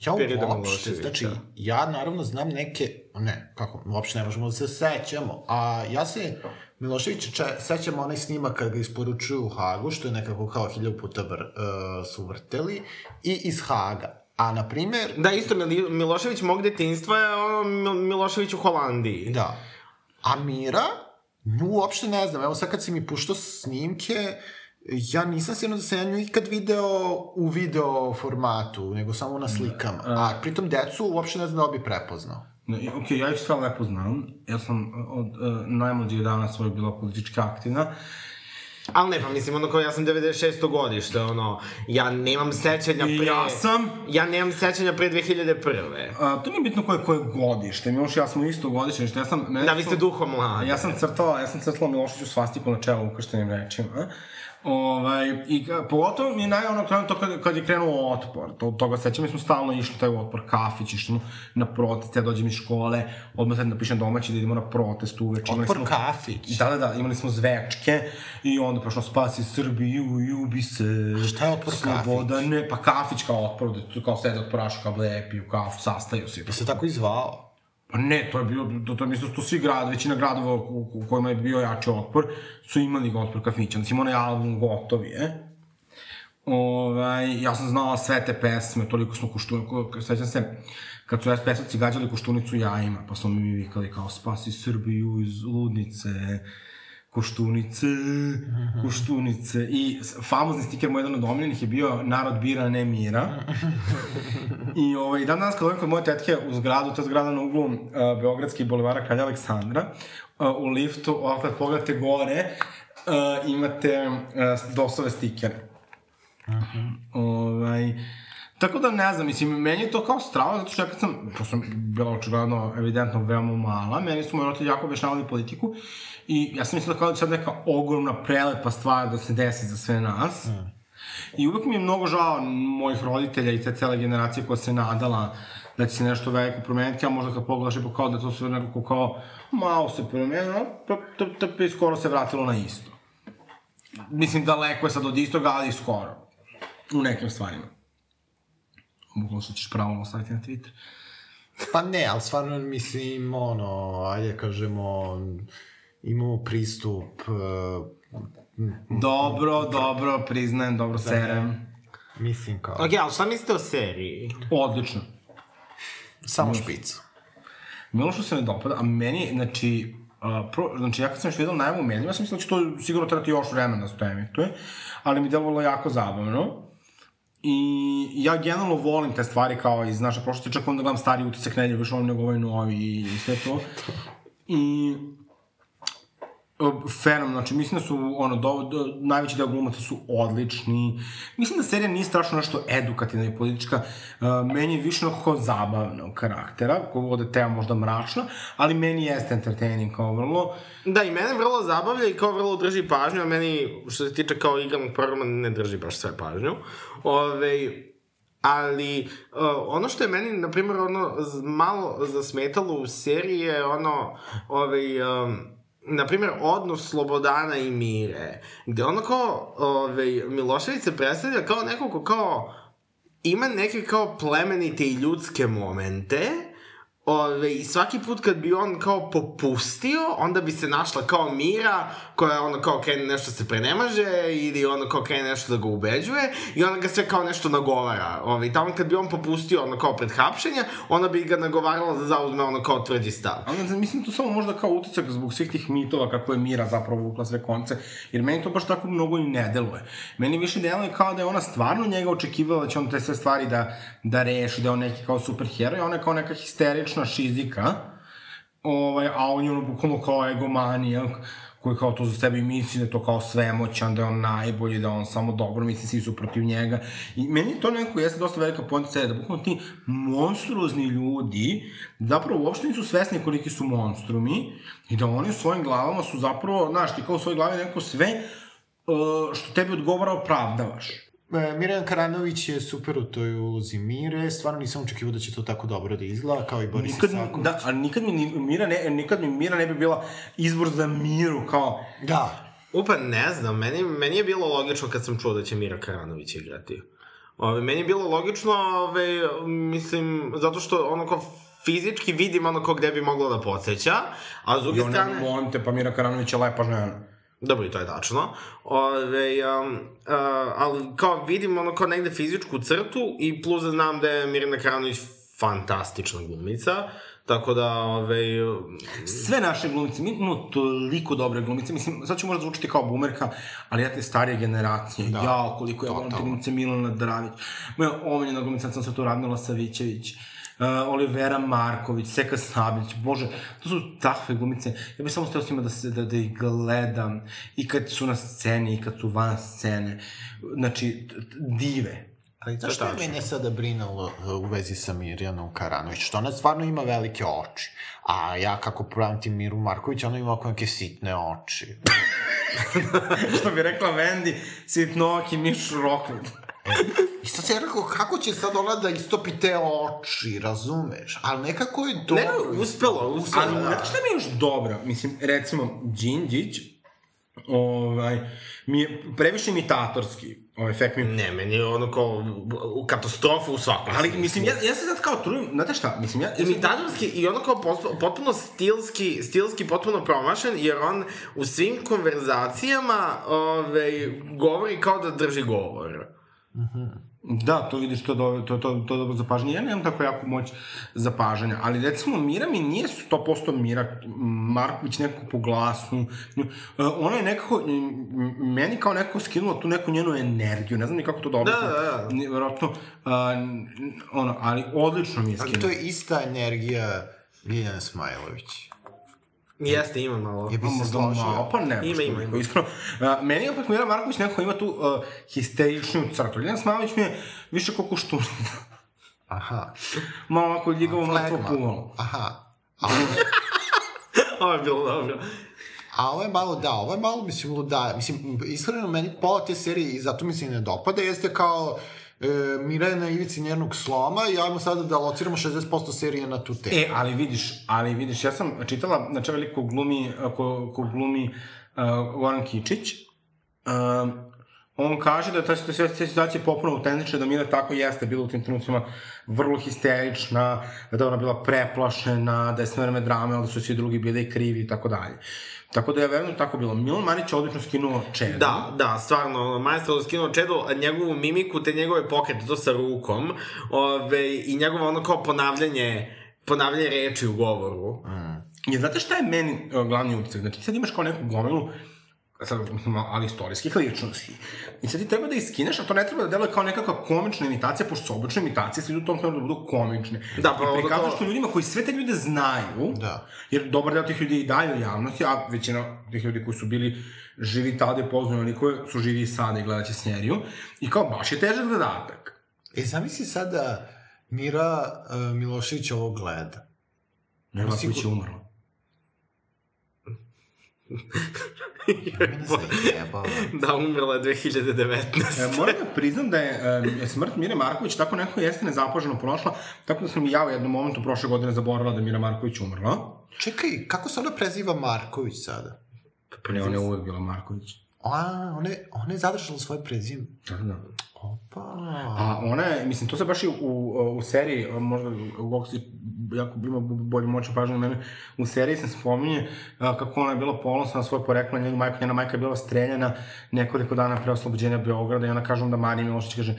A: Ja
B: perioda Miloševića?
A: znači, ja naravno znam neke, ne, kako, uopšte ne možemo da se sećamo, a ja se Miloševića če, sećam onaj snimak kad ga isporučuju u Hagu, što je nekako kao hiljadu puta vr, uh, su vrteli, i iz Haga. A, na primer,
B: Da, isto, Milošević mog detinjstva je ono Mil- Milošević u Holandiji.
A: da, a Mira, nju uopšte ne znam, evo sad kad si mi puštao snimke, ja nisam sigurno da sam ja nju ikad video u video formatu, nego samo na slikama. A pritom decu uopšte ne znam da li bi prepoznao.
C: Ne, ok, ja ih sve lepo znam, ja sam od uh, najmlađih dana svoj bila politički aktivna.
B: Ali ne, pa mislim, ono kao ja sam 96. godište, ono, ja nemam sećanja pre...
C: ja sam.
B: Ja nemam sećanja pre 2001.
C: A, to nije bitno koje, koje godište, Miloš i ja smo isto godište, ja sam...
B: Da, vi ste duhom mladi.
C: Ja sam crtala, ja sam crtala Milošiću svastiku na čelu ukrštenim rečima. Ovaj, I pogotovo mi je naj ono krenuo to kad, kad je krenuo otpor. To, toga sećam, mi smo stalno išli taj otpor kafić, išli na protest, ja dođem iz škole, odmah sad napišem domaći da idemo na protest. Imali
A: Otpor
C: smo-
A: kafić.
C: Da, da, da, imali smo zvečke i onda prošlo spasi Srbiju, ljubi se.
A: šta je otpor
C: sloboda, ne, pa kafić kao otpor, da tu kao sede otporaši kao lepi u kafu, sastaju se.
A: Bi se tako i zvao?
C: Pa ne, to je bio, to, to mislim to svi grad, većina gradova u, u kojima je bio jači otpor, su imali otpor kafića. Znači, onaj album gotovi, je. Ovaj, ja sam znala sve te pesme, toliko smo kuštunicu, sećam se, kad su SPS-ovci gađali kuštunicu jajima, pa smo mi vikali kao spasi Srbiju iz ludnice, Koštunice, Koštunice. I famozni stiker moj jedan od omiljenih je bio Narod bira, ne mira. I ovaj, dan danas kad ovim kod moje tetke u zgradu, to je zgrada na uglu uh, Beogradski bulevara Kralja Aleksandra, uh, u liftu, ovako kad pogledate gore, uh, imate uh, dosove stikere. Uh -huh. ovaj, Tako da ne znam, mislim, meni je to kao strava, zato što ja kad sam, to sam bila očigledno, evidentno, veoma mala, meni su moji roditelji jako objašnjavali politiku i ja sam mislila kao da će sad neka ogromna, prelepa stvar da se desi za sve nas. Mm. I uvek mi je mnogo žao mojih roditelja i te cele generacije koja se nadala da će se nešto veliko promeniti, a možda kad pogledaš ipak kao da to sve nekako kao malo se promenilo, pa, pa, pa, pa skoro se vratilo na isto. Mislim, daleko je sad od istoga, ali skoro. U nekim stvarima. Moglo se ćeš pravo ostaviti na Twitter.
A: Pa ne, ali stvarno mislim, ono, ajde kažemo, imamo pristup... Uh,
C: dobro, dobro, priznajem, dobro da, serem.
A: Mislim kao...
B: Ok, ali šta mislite o seriji?
C: Odlično.
A: Samo.
C: Milo što se ne dopada, a meni, znači, Uh, pro, znači, ja kad sam još vidio najavu u medijima, ja sam mislila da će to sigurno trebati još vremena da to emituje, ali mi delovalo jako zabavno. I ja generalno volim te stvari kao iz naše prošlosti, čak onda gledam stari utisak nedelje, više volim nego ovaj novi i sve to. I fenom, znači mislim da su ono, do, do, najveći deo glumaca su odlični. Mislim da serija nije strašno nešto edukativna i politička, uh, meni je više onako kao zabavnog karaktera, kogu god tema možda mračna, ali meni jeste entertaining kao vrlo.
B: Da, i mene vrlo zabavlja i kao vrlo drži pažnju, a meni, što se tiče kao igranog programa, ne drži baš sve pažnju. Ove, ali uh, ono što je meni, na primjer, ono, malo zasmetalo u seriji je ono, ovaj, um, na primjer, odnos Slobodana i Mire, gde ono kao, ovaj, Milošević se predstavlja kao neko ko kao ima neke kao plemenite i ljudske momente, Ove, I svaki put kad bi on kao popustio, onda bi se našla kao Mira, koja ono kao krene nešto se prenemaže, ili ono kao krene nešto da ga ubeđuje, i ona ga sve kao nešto nagovara. Ove, I tamo kad bi on popustio ono kao pred hapšenja, ona bi ga nagovarala da zauzme ono kao tvrđi stav.
C: Ali mislim to samo možda kao utisak zbog svih tih mitova kako je Mira zapravo vukla sve konce, jer meni to baš tako mnogo i ne deluje. Meni više deluje kao da je ona stvarno njega očekivala da će on te sve stvari da, da reši, da je on neki kao superheroj, ona je kao neka histerična obična šizika, ovaj, a on je ono bukvalno kao egomanija, koji kao to za sebe misli da je to kao svemoćan, da je on najbolji, da on samo dobro misli, svi su protiv njega. I meni to nekako jeste dosta velika poenta da bukvalno ti monstruozni ljudi zapravo uopšte nisu svesni koliki su monstrumi i da oni u svojim glavama su zapravo, znaš, ti kao u svojoj glavi neko sve uh, što tebi odgovara opravdavaš.
A: E, Mirjana Karanović je super u toj ulozi Mire, stvarno nisam očekivao da će to tako dobro da izgleda, kao i Boris
C: nikad,
A: Isaković.
C: Da, a nikad mi, Mira ne, nikad mi Mira ne bi bila izbor za Miru, kao...
A: Da.
B: Upa, ne znam, meni, meni je bilo logično kad sam čuo da će Mira Karanović igrati. Ove, meni je bilo logično, ove, mislim, zato što ono kao fizički vidim ono kao gde bi moglo da podsjeća, a s druge strane...
C: Jo, ne, molim te, pa Mira Karanović je lepa žena.
B: Dobro, i to je tačno. Ove, um, uh, ali kao vidim ono kao negde fizičku crtu i plus da znam da je Mirina Karanović fantastična glumica. Tako da, ove...
C: Sve naše glumice, mi imamo toliko dobre glumice, mislim, sad ću možda zvučiti kao bumerka, ali ja te starije generacije, da, ja, koliko ja volim te glumice Milana Dravić, moja omiljena glumica, sam se tu Radmila Savićević, uh, Olivera Marković, Seka Sablić, bože, to su takve glumice. Ja bih samo steo s njima da, se, da, da ih gledam i kad su na sceni i kad su van scene. Znači, dive.
A: Ali zašto je mene sada brinalo u vezi sa Mirjanom Karanović? Što ona stvarno ima velike oči. A ja kako pamtim Miru Marković, ona ima ovako neke sitne oči.
C: Što bi rekla Vendi, sitnoki Miš Rockwood.
A: I sad se ja rekao, kako će sad ona da istopi te oči, razumeš? Ali nekako je dobro.
B: Ne, uspelo, uspelo.
C: Ali, da. znate šta mi je još dobro? Mislim, recimo, Đinđić, ovaj, mi je previše imitatorski. Ovaj efekt mi...
B: Ne, meni je ono kao u katastrofu u svakom.
C: Ali, mislim, ja, ja se sad kao trudim, znate šta, mislim, ja... ja
B: Imitatorski i ono kao potpuno stilski, stilski potpuno promašen, jer on u svim konverzacijama ove, govori kao da drži govor.
C: Da, to vidiš, to, do, to, to, to dobro zapažanje. Ja nemam tako jako moć zapažanja, ali recimo Mira mi nije 100% Mira Marković nekako po glasu. E, Ona je nekako, meni kao nekako skinula tu neku njenu energiju, ne znam ni kako to da objasnim.
B: Da, da, da.
C: Ni- Verovatno, a, n- ono, ali odlično mi je
A: Ali
C: skinula.
A: to je ista energija Ljiljana Smajlović.
B: Jeste, ima malo.
A: Je bi se
C: malo, pa ne,
B: Ima, ima, ima.
C: Iskreno, a, meni je opet Mira Marković nekako ima tu uh, histeričniju crtu. Ljiljana Smajlović mi je više kao kuštunica.
A: Aha.
C: Malo ovako ljigavo mrtvo
A: Flegma.
C: puno.
A: Aha. A ovo,
B: Ovo je bilo dobro.
A: a ovo je malo, da, ovo je malo, mislim, luda. Mislim, iskreno, meni pola te serije, i zato mi se i ne dopada, jeste kao Mira je na ivici njenog sloma i ajmo sada da lociramo 60% serije na tu temu.
C: E, ali vidiš, ali vidiš, ja sam čitala, znači ovaj lik ko glumi, ko, ko glumi uh, Goran Kičić, um, on kaže da je ta te situacije popuno autentična, da Mira tako jeste bila u tim trenucima vrlo histerična, da je ona bila preplašena, da je sve vreme drame, ali da su svi drugi bili krivi i tako dalje. Tako da je verujem da tako bilo. Milan Marić je odlično skinuo Čedu.
B: Da, da, stvarno, je skinuo Čedu, a njegovu mimiku, te njegove pokrete, to sa rukom, ove, i njegovo ono kao ponavljanje, ponavljanje reči u govoru.
C: I znate šta je meni uh, glavni utisak? Znači, sad imaš kao neku gomilu, sad, ali istorijskih ličnosti. I sad ti treba da iskineš, a to ne treba da deluje kao nekakva komična imitacija, pošto su obične imitacije, svi u tom smeru da budu komične.
B: Da, pa
C: I
B: onda
C: prikazuješ
B: to-
C: ljudima koji sve te ljude znaju,
A: Da.
C: jer dobar deo tih ljudi i dalje u javnosti, a većina tih ljudi koji su bili živi tada i poznaju oni koji su živi i sada i gledat će seriju. I kao, baš je težak zadatak.
A: E, zamisli sada Mira uh, Milošević ovo gleda.
C: Nema
A: sigur-
C: koji će umrlo.
B: Da, umrla je 2019.
C: E, moram da priznam da je e, smrt Mire Marković tako nekako jeste nezapaženo prošla, tako da sam i ja u jednom momentu prošle godine zaboravila da je Mira Marković umrla.
A: Čekaj, kako se ona preziva Marković sada?
C: Pa ne, ona je uvek bila Marković.
A: A, ona je, ona je zadržala svoje prezime.
C: Da, da.
A: Opa.
C: A ona je, mislim, to se baš i u, u, seriji, možda u si jako ima bolje moće pažnje na mene, u seriji se spominje a, kako ona je bila ponosna na svoje poreklo, njena majka, njena majka je bila streljana nekoliko dana pre oslobođenja Beograda i ona kaže onda Marija Milošić kaže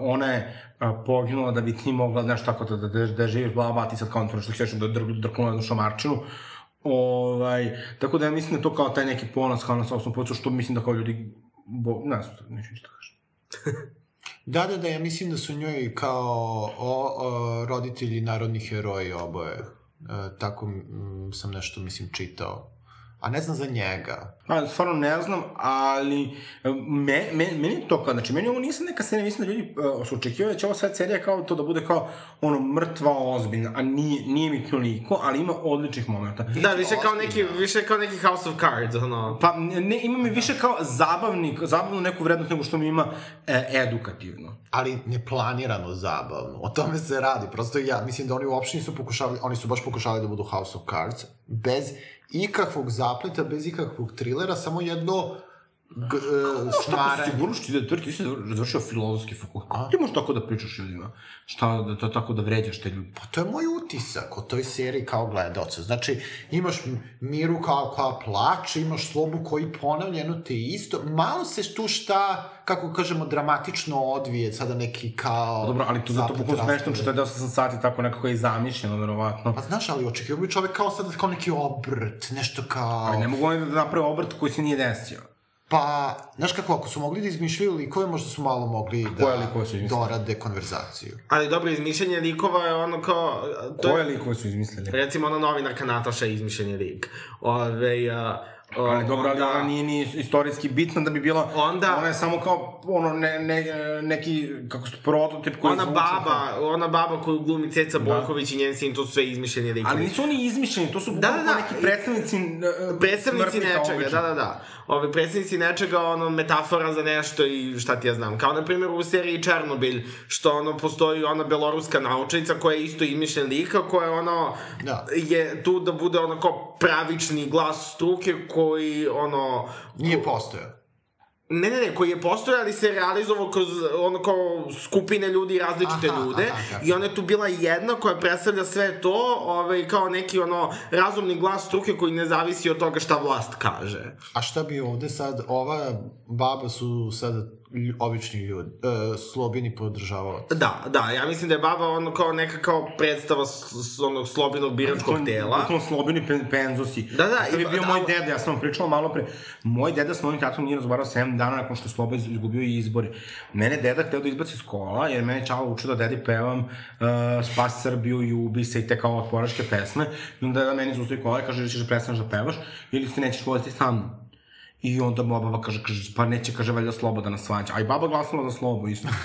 C: ona je poginula da bi ti mogla nešto tako da, da, da, da živiš bla bla, ti sad kao to nešto ćeš da dr, drknula jednu šamarčinu. Ovaj, tako da ja mislim da to kao taj neki ponos kao na sobstvenom pocu, što mislim da kao ljudi, bo, ne znam, neću ništa da kažem.
A: Da, da, da, ja mislim da su njoj kao o, o, roditelji narodni heroji oboje. E, tako mm, sam nešto, mislim, čitao. A ne znam za njega.
C: A, stvarno ne znam, ali e, me, me, meni je to kao, znači meni ovo nisam neka serija, mislim da ljudi uh, su očekivali da će ovo sad serija kao to da bude kao ono mrtva ozbiljna, a nije, nije mi toliko, ali ima odličnih momenta.
B: Da, više kao neki, više kao neki House of Cards, ono.
C: Pa ne, ima mi više kao zabavni, zabavnu neku vrednost nego što mi ima e, edukativno.
A: Ali neplanirano zabavno. O tome se radi. Prosto ja mislim da oni uopšte nisu pokušavali, oni su baš pokušavali da budu House of Cards, bez ikakvog zapleta, bez ikakvog trilera, samo jedno e.
C: Sigurno što ti da tvrdi, ti si završio filozofski fakultet. Ti možeš tako da pričaš ljudima? Šta, da, da, tako da vređaš te ljude?
A: Pa to je moj utisak o toj seriji kao gledalca. Znači, imaš Miru kao koja plače, imaš Slobu koji ponavlja jedno te isto. Malo se tu šta, kako kažemo, dramatično odvije, sada neki kao...
C: Dobro, ali tu zato bukvalno smešno
A: raspored.
C: 48 sati tako nekako je i zamišljeno, verovatno.
A: Pa znaš, ali očekivao bi čovek kao sad kao neki obrt, nešto kao...
C: Ali ne mogu oni da naprave obrt koji se nije desio.
A: Pa, znaš kako, ako su mogli da izmišljaju likove, možda su malo mogli
C: koje
A: da
C: likove su izmislili?
A: dorade konverzaciju.
B: Ali dobro, izmišljanje likova je ono kao... To
C: Koje
B: je,
C: likove su izmislili?
B: recimo, ono novinarka Nataša je izmišljeni lik. Ove, a,
C: Ali dobro, ali ona nije ni istorijski bitna da bi bila...
B: Onda-
C: Ona je samo kao, ono, ne, ne, neki, kako su, prototip koji
B: Ona baba, ona baba koju glumi Ceca Bojković i njen sin, to su sve izmišljeni likovi.
C: Ali nisu oni izmišljeni, to su
B: Da, da, da.
C: neki predstavnici uh,
B: predstavnici nečega, da, da, da. Ove, predstavnici nečega, ono, metafora za nešto i šta ti ja znam. Kao, na primjer, u seriji Černobilj, što, ono, postoji ona beloruska naučnica koja je isto izmišljen lika, koja, ono,
A: Da.
B: je tu da bude, ono, kao pravični glas struke koji, ono...
A: Nije postojao.
B: Ne, ne, ne, koji je postojao, ali se realizovao kroz ono kao skupine ljudi i različite
A: Aha,
B: ljude.
A: aha, kako.
B: I ona je tu bila jedna koja predstavlja sve to, ovaj, kao neki ono razumni glas struke koji ne zavisi od toga šta vlast kaže.
A: A šta bi ovde sad, ova baba su sad lju- obični ljudi, uh, slobini podržavao.
B: Da, da, ja mislim da je baba ono kao neka kao predstava s, s onog slobinog biračkog tela.
C: Potpuno slobini pen, penzosi.
B: Da, da,
C: To je
B: i-
C: bio
B: da,
C: moj
B: ali-
C: deda, ja sam vam pričala malo pre. Moj deda s mojim tatom nije razgovarao 7 dana nakon što je Sloba iz- izgubio i izbore. Mene deda hteo da izbaci iz kola, jer mene je čalo učio da dedi pevam uh, Spas Srbiju i Ubi se i te kao otporačke pesme. I onda deda meni zustavi kola i kaže da ćeš da prestaneš da pevaš ili se nećeš voziti sa mnom. I onda moja baba kaže, kaže, pa neće, kaže, valjda Sloboda na svađa. A i baba glasala za Slobu, isto.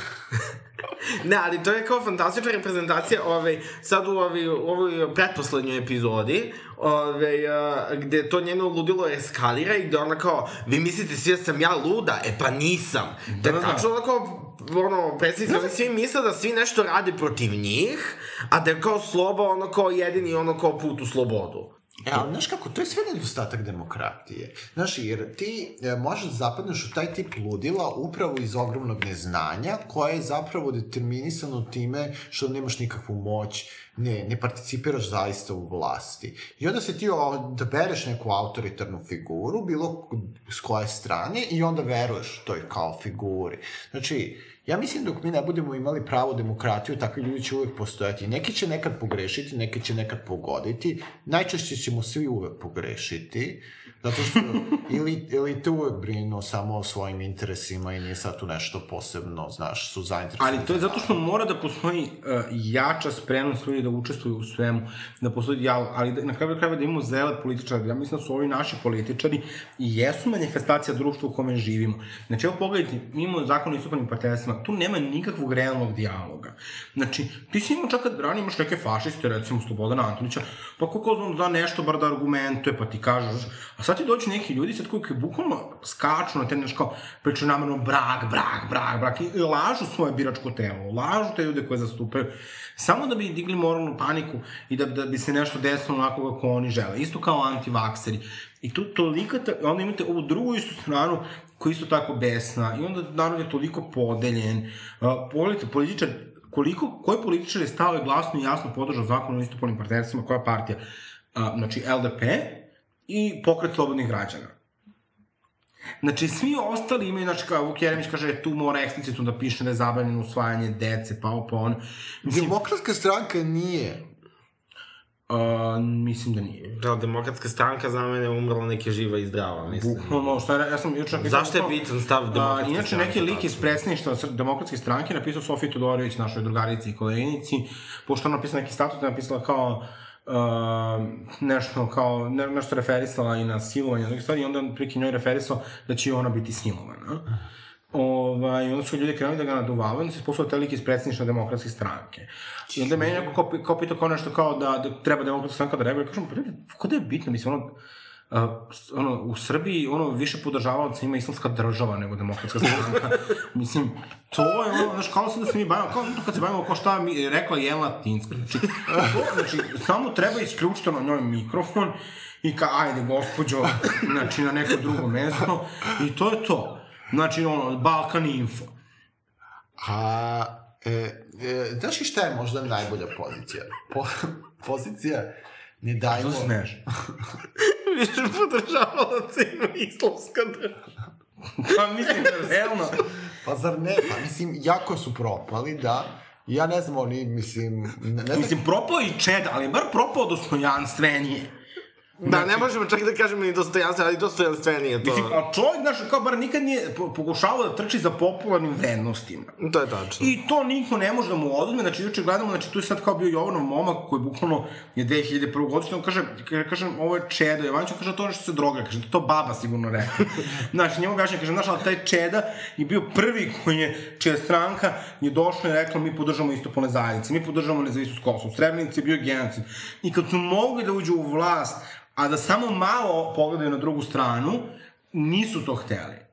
B: Ne, ali to je kao fantastična reprezentacija ovaj, sad u, ovoj, u ovoj pretposlednjoj epizodi ovaj, a, gde to njeno ludilo eskalira i gde ona kao, vi mislite svi da sam ja luda? E pa nisam. Da,
C: Da,
B: da,
C: da, da.
B: tačno onako, ono, predsjednici, oni svi misle da svi nešto rade protiv njih, a da je kao sloba ono kao jedini ono kao put u slobodu.
A: E, ali znaš kako, to je sve nedostatak demokratije. Znaš, jer ti e, možeš da zapadneš u taj tip ludila upravo iz ogromnog neznanja, koje je zapravo determinisano time što nemaš nikakvu moć, ne, ne participiraš zaista u vlasti. I onda se ti odabereš neku autoritarnu figuru, bilo s koje strane, i onda veruješ toj kao figuri. Znači, ja mislim dok mi ne budemo imali pravu demokratiju, takvi ljudi će uvek postojati. Neki će nekad pogrešiti, neki će nekad pogoditi, najčešće ćemo svi uvek pogrešiti, zato što ili, elite uvek brinu samo o svojim interesima i nije sad tu nešto posebno, znaš, su zainteresovani.
C: Ali to je zato što mora da postoji uh, jača spremnost ljudi da učestvuju u svemu, da postoji dijalog, ali da, na kraju krajeva da imamo zele političare, ja mislim da su ovi naši političari i jesu manifestacija društva u kome živimo. Znači, evo pogledajte, mi imamo zakon o istupanim partnerstvima, tu nema nikakvog realnog dijaloga. Znači, ti si imao čak kad ranije imaš neke fašiste, recimo Slobodana Antonića, pa kako znam da nešto bar da argumentuje, pa ti kažeš, a sad ti dođu neki ljudi sad koji, bukvalno skaču na te nešto kao pričaju namerno brak, brak, brak, brak i lažu svoje biračko telo, lažu te ljude koje zastupaju, samo da bi digli moralnu paniku i da, da bi se nešto desilo onako kako oni žele. Isto kao antivakseri. I tu tolika, ta, onda imate ovu drugu istu stranu koja isto tako besna i onda narod je toliko podeljen. Uh, pogledajte, političar, koliko, koji političar je stao i glasno i jasno podržao zakon o istopolnim partnerstvima, koja partija? Uh, znači, LDP i pokret slobodnih građana. Znači, svi ostali imaju, znači, kao Vuk Jeremić kaže, tu mora eksplicitno da piše da je zabranjeno usvajanje dece, pa pa ono. Mislim,
A: Demokratska stranka nije.
C: uh, mislim da nije.
B: Da, demokratska stranka za mene je umrla neke živa i zdrava, mislim.
C: Bukvalno, šta je, ja sam juče...
B: Zašto je bitan stav
C: A,
B: demokratske
C: inače,
B: stranke?
C: neki lik iz predsedništva Sr- demokratske stranke napisao Sofiji Todorović, našoj drugarici i koleginici, pošto ona napisala neki statut, je napisala kao uh, nešto kao, ne, nešto referisala i na silovanje nekih stvari, i onda on njoj referisao da će ona biti silovana. Ovaj, onda su ljudi krenuli da ga naduvavaju, onda se poslao taj lik iz predsedništva demokratske stranke. I onda je meni neko kao, kao pitao kao nešto kao da, da treba demokratska stranka da reaguje. Kažem, pa kod je bitno, mislim, ono, Uh, ono, u Srbiji ono više podržavaoca ima islamska država nego demokratska stranka. Mislim, to je ono, znaš, kao sad da se mi bavimo, kao kad se bavimo kao šta mi je rekla Jelena Tinska. Znači, to, znači, samo treba isključiti na njoj mikrofon i ka, ajde, gospođo, znači, na neko drugo mesto. I to je to. Znači, ono, Balkan Info.
A: A, e, e, znaš i šta je možda najbolja pozicija? Po, pozicija ne dajmo...
C: Smeš?
B: Više podržavalaca ima islamska država.
C: Pa mislim, realno.
A: Pa zar ne? Pa mislim, jako su propali, da. Ja ne znam, oni, mislim... Ne, ne znam,
C: Mislim, propao i čed, ali bar propao dostojanstvenije.
B: Da, ne možemo čak da kažemo ni dostojanstvo, ali dostojanstvenije to.
C: Mislim, a čovjek, znaš, kao bar nikad nije po- pokušavao da trči za popularnim vrednostima.
B: To je tačno.
C: I to niko ne može da mu oduzme, znači juče gledamo, znači tu je sad kao bio Jovanov momak koji bukvalno je 2001. godišnje, on kaže, kaže, kažem, ovo je Čeda Jovanović, on kaže, to je nešto se droga, kaže, to baba sigurno rekla. znači, njemu gašnje, kaže, znaš, ali taj Čeda je bio prvi koji je, čija stranka je došla i rekla, mi podržamo istopolne zajednice, mi podržamo nezavisnost Kosova, u Srebrenici je bio genocid. I kad su mogli da uđu u vlast, a da samo malo pogledaju na drugu stranu, nisu to hteli.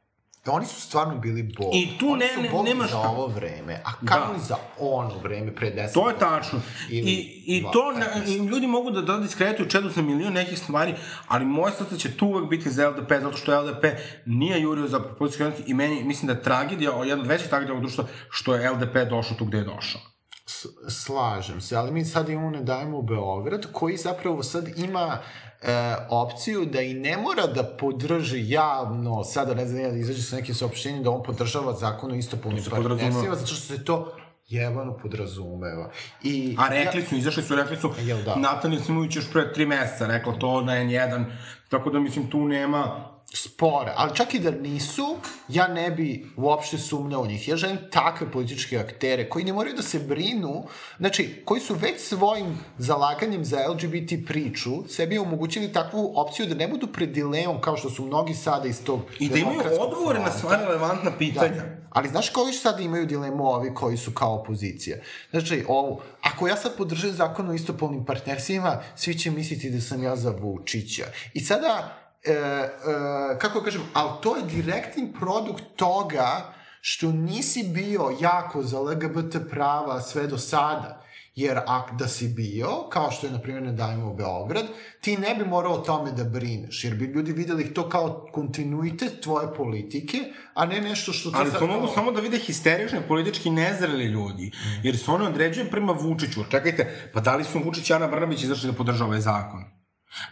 A: oni su stvarno bili bog.
C: I tu
A: oni
C: ne- ne-
A: bog
C: nemaš
A: za ovo vreme, a kako
C: Da.
A: za ono vreme pre 10
C: To je tačno.
A: Ili
C: I, i
A: dva,
C: to, ne,
A: petnaest.
C: i ljudi mogu da, da diskredituju čedu za milion nekih stvari, ali moje srce će tu uvek biti za LDP, zato što LDP nije jurio za političke jednosti i meni, mislim da je tragedija, jedna od većih tragedija ovog društva, što je LDP došao tu gde je došao.
A: S- slažem se, ali mi sad imamo Ne dajemo u Beograd, koji zapravo sad ima e, opciju da i ne mora da podrži javno, sada ne znam, ja da izađe sa nekim saopštenjem da on podržava zakon o istopolnim partnerstvima, zato što se to jebano podrazumeva. I,
C: A rekli su, izašli su, rekli su,
A: Jel da?
C: Natalija Simović još pre tri meseca rekla to na N1, tako da mislim tu nema...
A: spore, ali čak i da nisu, ja ne bi uopšte sumnjao u njih. Ja želim takve političke aktere koji ne moraju da se brinu, znači, koji su već svojim zalaganjem za LGBT priču sebi omogućili takvu opciju da ne budu pred dilemom kao što su mnogi sada iz tog
C: I da imaju odgovore na sva relevantna pitanja.
A: Da. Ali znaš koji sada imaju dilemu ovi koji su kao opozicija? Znači, ovo, ako ja sad podržam zakon o istopolnim partnerstvima, svi će misliti da sam ja za Vučića. I sada, e, e, kako kažem, ali to je direktni produkt toga što nisi bio jako za LGBT prava sve do sada. Jer ak da si bio, kao što je, na primjer, ne dajemo u Beograd, ti ne bi morao o tome da brineš, jer bi ljudi videli to kao kontinuitet tvoje politike, a ne nešto što ti
C: Ali
A: sad
C: to mogu samo da vide histerični, politički nezreli ljudi, jer se one određuje prema Vučiću. Čekajte, pa da li su Vučić i Ana Brnabić izašli da podržava ovaj zakon?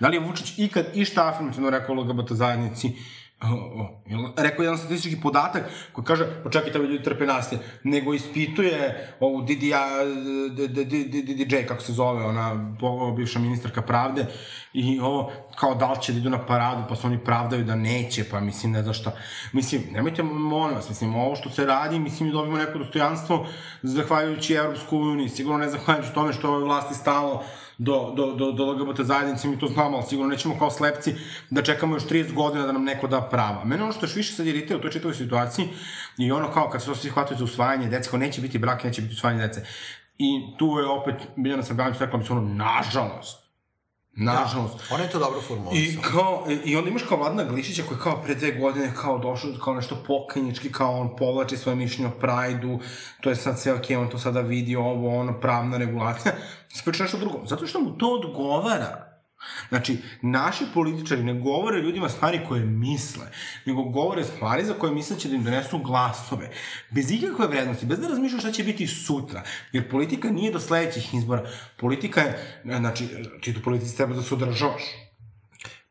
C: Da li je Vučić ikad išta afirmativno rekao LGBT zajednici? Rekao je jedan statistički podatak koji kaže, pa ovi ljudi trpe nasilje, nego ispituje ovu Didi, DJ, kako se zove, ona bivša ministarka pravde, i ovo, kao da li će da idu na paradu, pa se oni pravdaju da neće, pa mislim, ne znam šta. Mislim, nemojte, molim vas, mislim, ovo što se radi, mislim, mi dobimo neko dostojanstvo zahvaljujući Evropskoj uniji, sigurno ne zahvaljujući tome što je ovoj vlasti stalo do, do, do, do LGBT zajednice, mi to znamo, ali sigurno nećemo kao slepci da čekamo još 30 godina da nam neko da prava. Mene ono što još više sad iritira u toj čitavoj situaciji i ono kao kad se to svi hvataju za usvajanje dece, kao neće biti brak, neće biti usvajanje dece. I tu je opet Biljana Srbljanić rekla mi se ono, nažalost, nažalost.
A: Da, ona je to dobro formulisala.
C: I, kao, i onda imaš kao Vladana Glišića koji kao pre dve godine kao došao kao nešto pokajnički, kao on povlači svoje mišljenje o Prajdu, to je sad sve okej, on to sada vidi, ovo, ono, pravna regulacija. Priča nešto drugo. Zato što mu to odgovara. Znači, naši političari ne govore ljudima stvari koje misle, nego govore stvari za koje misle će da im donesu glasove. Bez ikakve vrednosti, bez da razmišljaju šta će biti sutra. Jer politika nije do sledećih izbora. Politika je, znači, ti tu politici treba da se održavaš.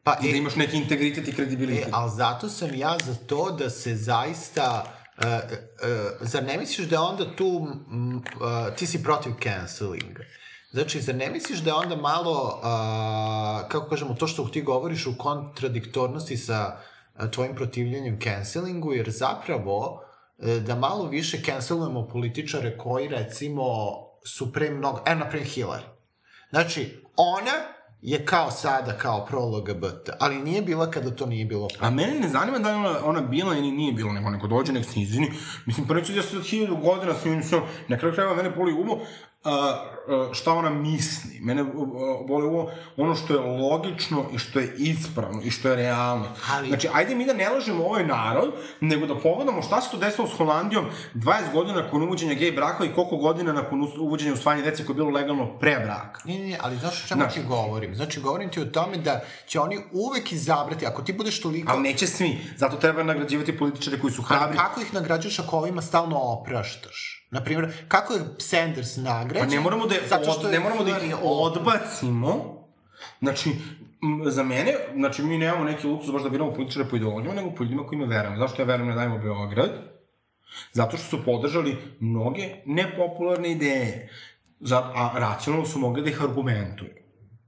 A: Pa,
C: da
A: e,
C: imaš neki integritet i
A: e,
C: kredibilitet.
A: ali zato sam ja za to da se zaista... Uh, uh, zar ne misliš da onda tu, uh, ti si protiv cancelinga, Znači, zar ne misliš da je onda malo, uh, kako kažemo, to što ti govoriš u kontradiktornosti sa uh, tvojim protivljenjem cancelingu, jer zapravo uh, da malo više cancelujemo političare koji, recimo, su pre mnogo, e, naprimjer Hillary. Znači, ona je kao sada, kao pro-LGBT, ali nije bila kada to nije bilo
C: A mene ne zanima da li ona, ona bila ili nije bila, nego neko dođe, nek se izvini. Mislim, pa neću da se od hiljadu godina s njim, na kraju krajeva mene a, a, šta ona misli. Mene boli uvo ono što je logično i što je ispravno i što je realno.
A: Ali-
C: Znači, ajde mi da ne lažemo ovaj narod, nego da pogledamo šta se to desilo s Holandijom 20 godina nakon uvođenja gej braka i koliko godina nakon uvođenja usvajanja dece koje je bilo legalno pre braka.
A: Ne, ne, ne, ali znaš o čemu
C: Znaš.
A: ti govorim? Znači, govorim ti o tome da će oni uvek izabrati, ako ti budeš toliko...
C: Ali neće svi. Zato treba nagrađivati političare koji su
A: Ali
C: hrabri.
A: kako ih nagrađuješ ako ovima stalno opraštaš? Naprimjer, kako je Sanders nagrađen?
C: Pa ne moramo da je
A: Zato
C: od,
A: što je
C: ne moramo da ih odbacimo. Znači, za mene, znači mi nemamo neki luksus baš da biramo političare po ideologijama, nego po ljudima kojima verujemo. Zašto ja verujem da dajemo Beograd? Zato što su podržali mnoge nepopularne ideje. Za, a racionalno su mogli da ih argumentuju.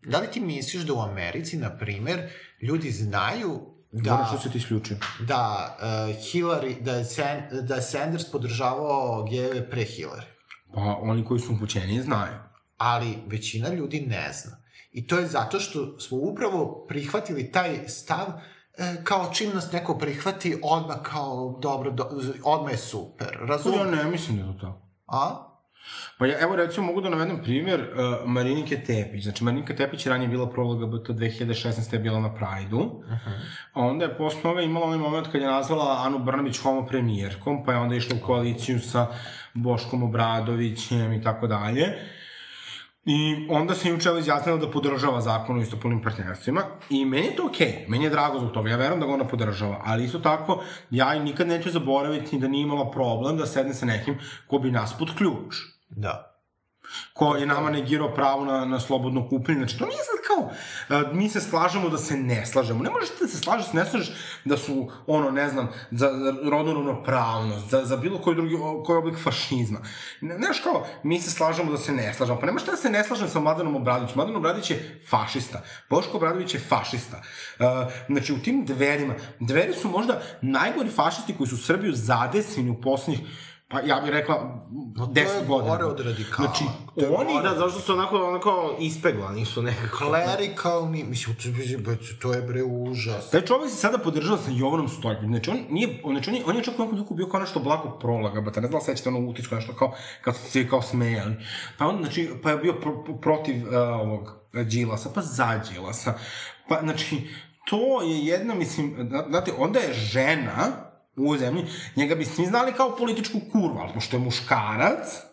A: Da li ti misliš da u Americi, na primer, ljudi znaju
C: Da. Moram
A: da,
C: što se ti isključio.
A: da, uh, Hillary, da, je San, da je Sanders podržavao gejeve pre Hillary?
C: Pa oni koji su upućeni znaju.
A: ali većina ljudi ne zna. I to je zato što smo upravo prihvatili taj stav e, kao čim nas neko prihvati, odmah kao dobro, do, odmah je super.
C: Ja
A: Razumem?
C: ne mislim da je to tako.
A: A?
C: Pa ja, evo recimo mogu da navedem primjer uh, Marinike Tepić. Znači Marinika Tepić je ranije bila pro LGBT, 2016. je bila na Prajdu. Uh -huh. A onda je posle toga imala onaj moment kad je nazvala Anu Brnabić homo premijerkom, pa je onda išla u koaliciju sa Boškom Obradovićem i tako dalje. I onda se juče izjasnila da podržava zakon o istopolnim partnerstvima i meni je to okej, okay. meni je drago zbog toga, ja verujem da ga ona podržava, ali isto tako ja nikad neću zaboraviti da nije imala problem da sedne sa nekim ko bi nas pod ključ.
A: Da.
C: ko je nama negirao pravo na, na slobodno kupljenje. Znači, to nije sad kao, a, mi se slažemo da se ne slažemo. Ne možeš da se slažeš, ne slažeš da su, ono, ne znam, za rodnu ravnopravnost, za, za bilo koji drugi, koji oblik fašizma. Ne, znaš kao, mi se slažemo da se ne slažemo. Pa ne možeš da se ne slažem sa Mladenom Obradovićem. Mladen Obradović je fašista. Boško Obradović je fašista. Uh, znači, u tim dverima, dveri su možda najgori fašisti koji su Srbiju zadesili u poslednjih pa ja bih rekla 10 godina.
A: gore od radikala.
C: Znači,
A: To je
C: oni,
A: gore.
B: Da, zašto su onako, onako ispeglani su nekako.
A: Klerikalni, mislim, to, je- to je bre užas.
C: Taj čovjek se sada podržava sa Jovanom Stojkom. Znači, on nije, on, znači, on je, on je čak u nekom duhu bio kao nešto blago prolaga, ba, ne znam da sećate ono utisku, nešto kao, kad su se kao smejali. Pa on, znači, pa je bio pro, pro, protiv uh, ovog Đilasa, pa za Đilasa. Pa, znači, to je jedna, mislim, zna- znate, onda je žena u ovoj zemlji, njega bi svi znali kao političku kurvu, ali pošto je muškarac,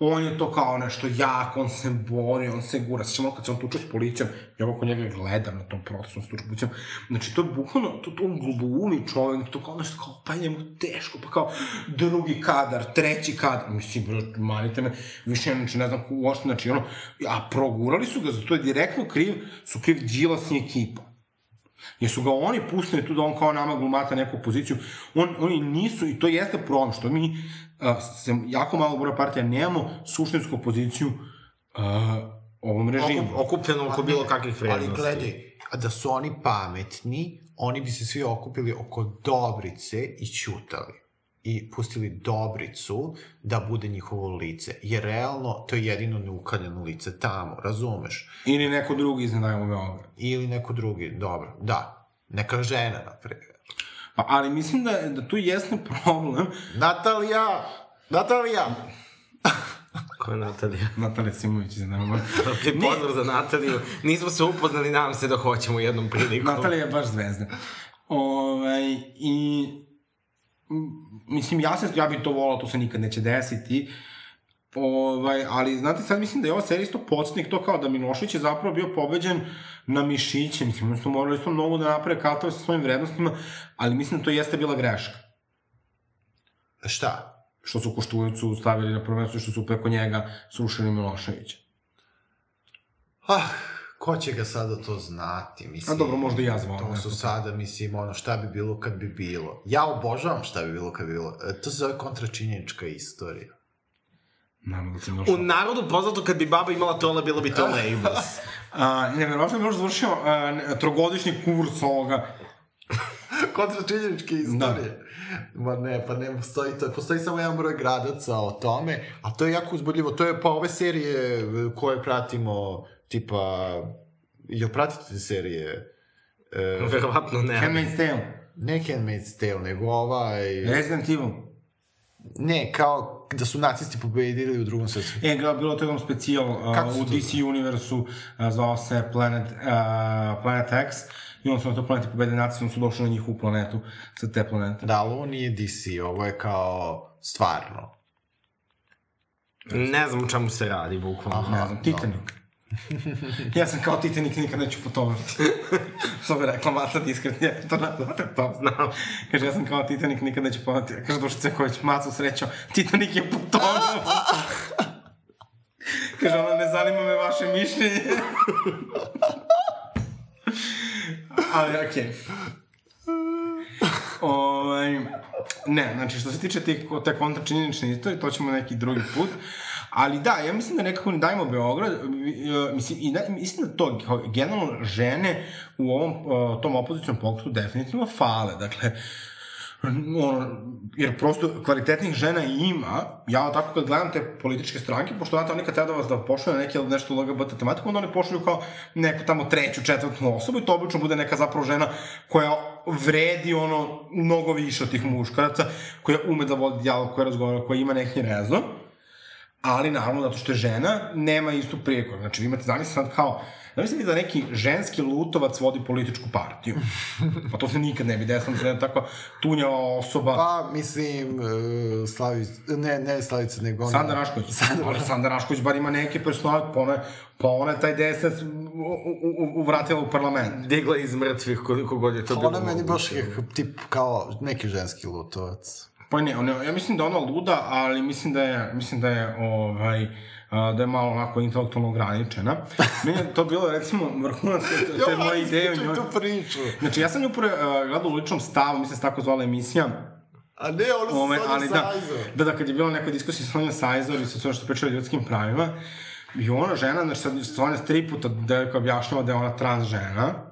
C: on je to kao nešto jak, on se bori, on se gura. Sećamo kad se on tuče s policijom, ja oko njega gledam na tom procesu s tuče policijom. Znači, to je bukvalno, to, to on glumi čovjek, to kao nešto kao, pa je njemu teško, pa kao drugi kadar, treći kadar. Mislim, bro, manite me, više, znači, ne znam, uopšte, znači, ono, a progurali su ga, za to je direktno kriv, su kriv Đilas i ekipa. Jer su ga oni pustili tu da on kao nama glumata neku poziciju. On, oni nisu, i to jeste problem, što mi uh, se jako malo bora partija nemamo suštinsku poziciju uh, ovom režimu.
B: Okup, okupljeno oko bilo kakvih vrednosti.
A: Ali gledaj, a da su oni pametni, oni bi se svi okupili oko Dobrice i ćutali. I pustili Dobricu da bude njihovo lice. Jer realno, to je jedino neukaljeno lice tamo, razumeš?
C: Ili neko drugi iznenajamo Beograd.
A: Ili neko drugi, dobro, da. Neka žena, na primjer.
C: Pa, ali mislim da, da tu jeste problem.
A: Natalija! Natalija!
B: Ko je Natalija?
C: Natalija Simović iznenajamo.
B: Ok, pozdrav za Nataliju. Nismo se upoznali, nadam se da hoćemo jednom prilikom.
C: Natalija je baš zvezda. Ovaj, I mislim, ja, se, ja bih to volao, to se nikad neće desiti. Ovaj, ali, znate, sad mislim da je ova serija isto podsjetnik to kao da Milošević je zapravo bio pobeđen na mišiće, mislim, oni su morali isto mnogo da naprave katove sa svojim vrednostima, ali mislim da to jeste bila greška.
A: Šta?
C: Što su Koštunicu stavili na i što su preko njega srušili Miloševića.
A: Ah, ko će ga sada to znati, mislim.
C: A dobro, možda i ja zvao.
A: To su sada, mislim, ono, šta bi bilo kad bi bilo. Ja obožavam šta bi bilo kad bi bilo. E, To se zove kontračinjenička istorija.
C: Naravno da
B: U narodu poznato kad bi baba imala tole, bilo bi to labels.
C: A, ne, verovatno je još završio a, ne, trogodišnji kurs ovoga.
A: kontračinjeničke istorije. Ma ne, pa ne postoji to. Postoji samo jedan broj gradaca o tome, a to je jako uzbudljivo. To je pa ove serije e, koje pratimo, tipa... Jel pratite te serije? E,
B: Verovatno ne.
C: Handmaid's Tale.
A: ne Handmaid's Tale, nego ovaj...
C: Resident Evil.
A: Ne, kao da su nacisti pobedili u drugom svetskom.
C: E, ga, bilo to jedan specijal uh, u
A: to
C: DC universu, uh, zvao se Planet, uh, Planet X, i onda su na toj planeti pobedili nacisti, onda su došli na njihovu planetu, sa te planete.
A: Da, ali ovo nije DC, ovo je kao stvarno.
B: Ne znam o čemu se radi, bukvalno.
C: Ne znam, Titanic. Ja sam kao Titanic, nikad neću putovati. Što bi rekla Maca diskretni, ja to znate to.
B: Znam.
C: Kaže, ja sam kao Titanic, nikad neću putovati. Kaže, Dušica Ceković, Macu srećo, Titanic je putovao. Kaže, ono, ne zanima me vaše mišljenje. Ali, okej. Okay. Ovaj, ne, znači što se tiče te, te kontračinjenične istorije, to ćemo neki drugi put. Ali da, ja mislim da nekako ne dajmo Beograd, e, mislim, i da, mislim da to, generalno žene u ovom, e, tom opozicijnom pokretu definitivno fale, dakle, ono, jer prosto kvalitetnih žena ima, ja tako kad gledam te političke stranke, pošto znate, oni kad treba da vas da pošalju na neki nešto LGBT tematiku, onda oni pošalju kao neku tamo treću, četvrtnu osobu i to obično bude neka zapravo žena koja vredi ono mnogo više od tih muškaraca, koja ume da vodi dijalog, koja razgovara, koja ima neki rezon, ali naravno zato što je žena, nema istu priliku. Znači, vi imate zamisli sad kao, da mislite da neki ženski lutovac vodi političku partiju? Pa to se nikad ne bi desilo, da se jedna takva tunjava osoba.
A: Pa, mislim, uh, Slavić, ne, ne Slavica, nego ona...
C: Sanda Rašković. Sanda, ali Sanda Rašković bar ima neke personalne, pa ona, pa ona je taj DSS u, u, u, uvratila u parlament.
B: Digla iz mrtvih koliko god je to bilo.
A: Ona meni baš je tip kao neki ženski lutovac.
C: Pa ne, ona, ja mislim da je ona luda, ali mislim da je, mislim da je, ovaj, da je malo onako intelektualno ograničena. Meni je to bilo, recimo, vrhunac te, te moje ideje o njoj.
A: tu priču.
C: Znači, ja sam nju pre, uh, gledao u ličnom stavu, mislim se tako zvala emisija,
A: A ne, ono sa
C: Ove,
A: Sonja
C: ali da, da, da, kad je bila neka diskusija sa Sonja Sajzor i sa sve što priča o ljudskim pravima, i ona žena, znači sad Sonja tri puta devojka objašnjava da je ona trans žena,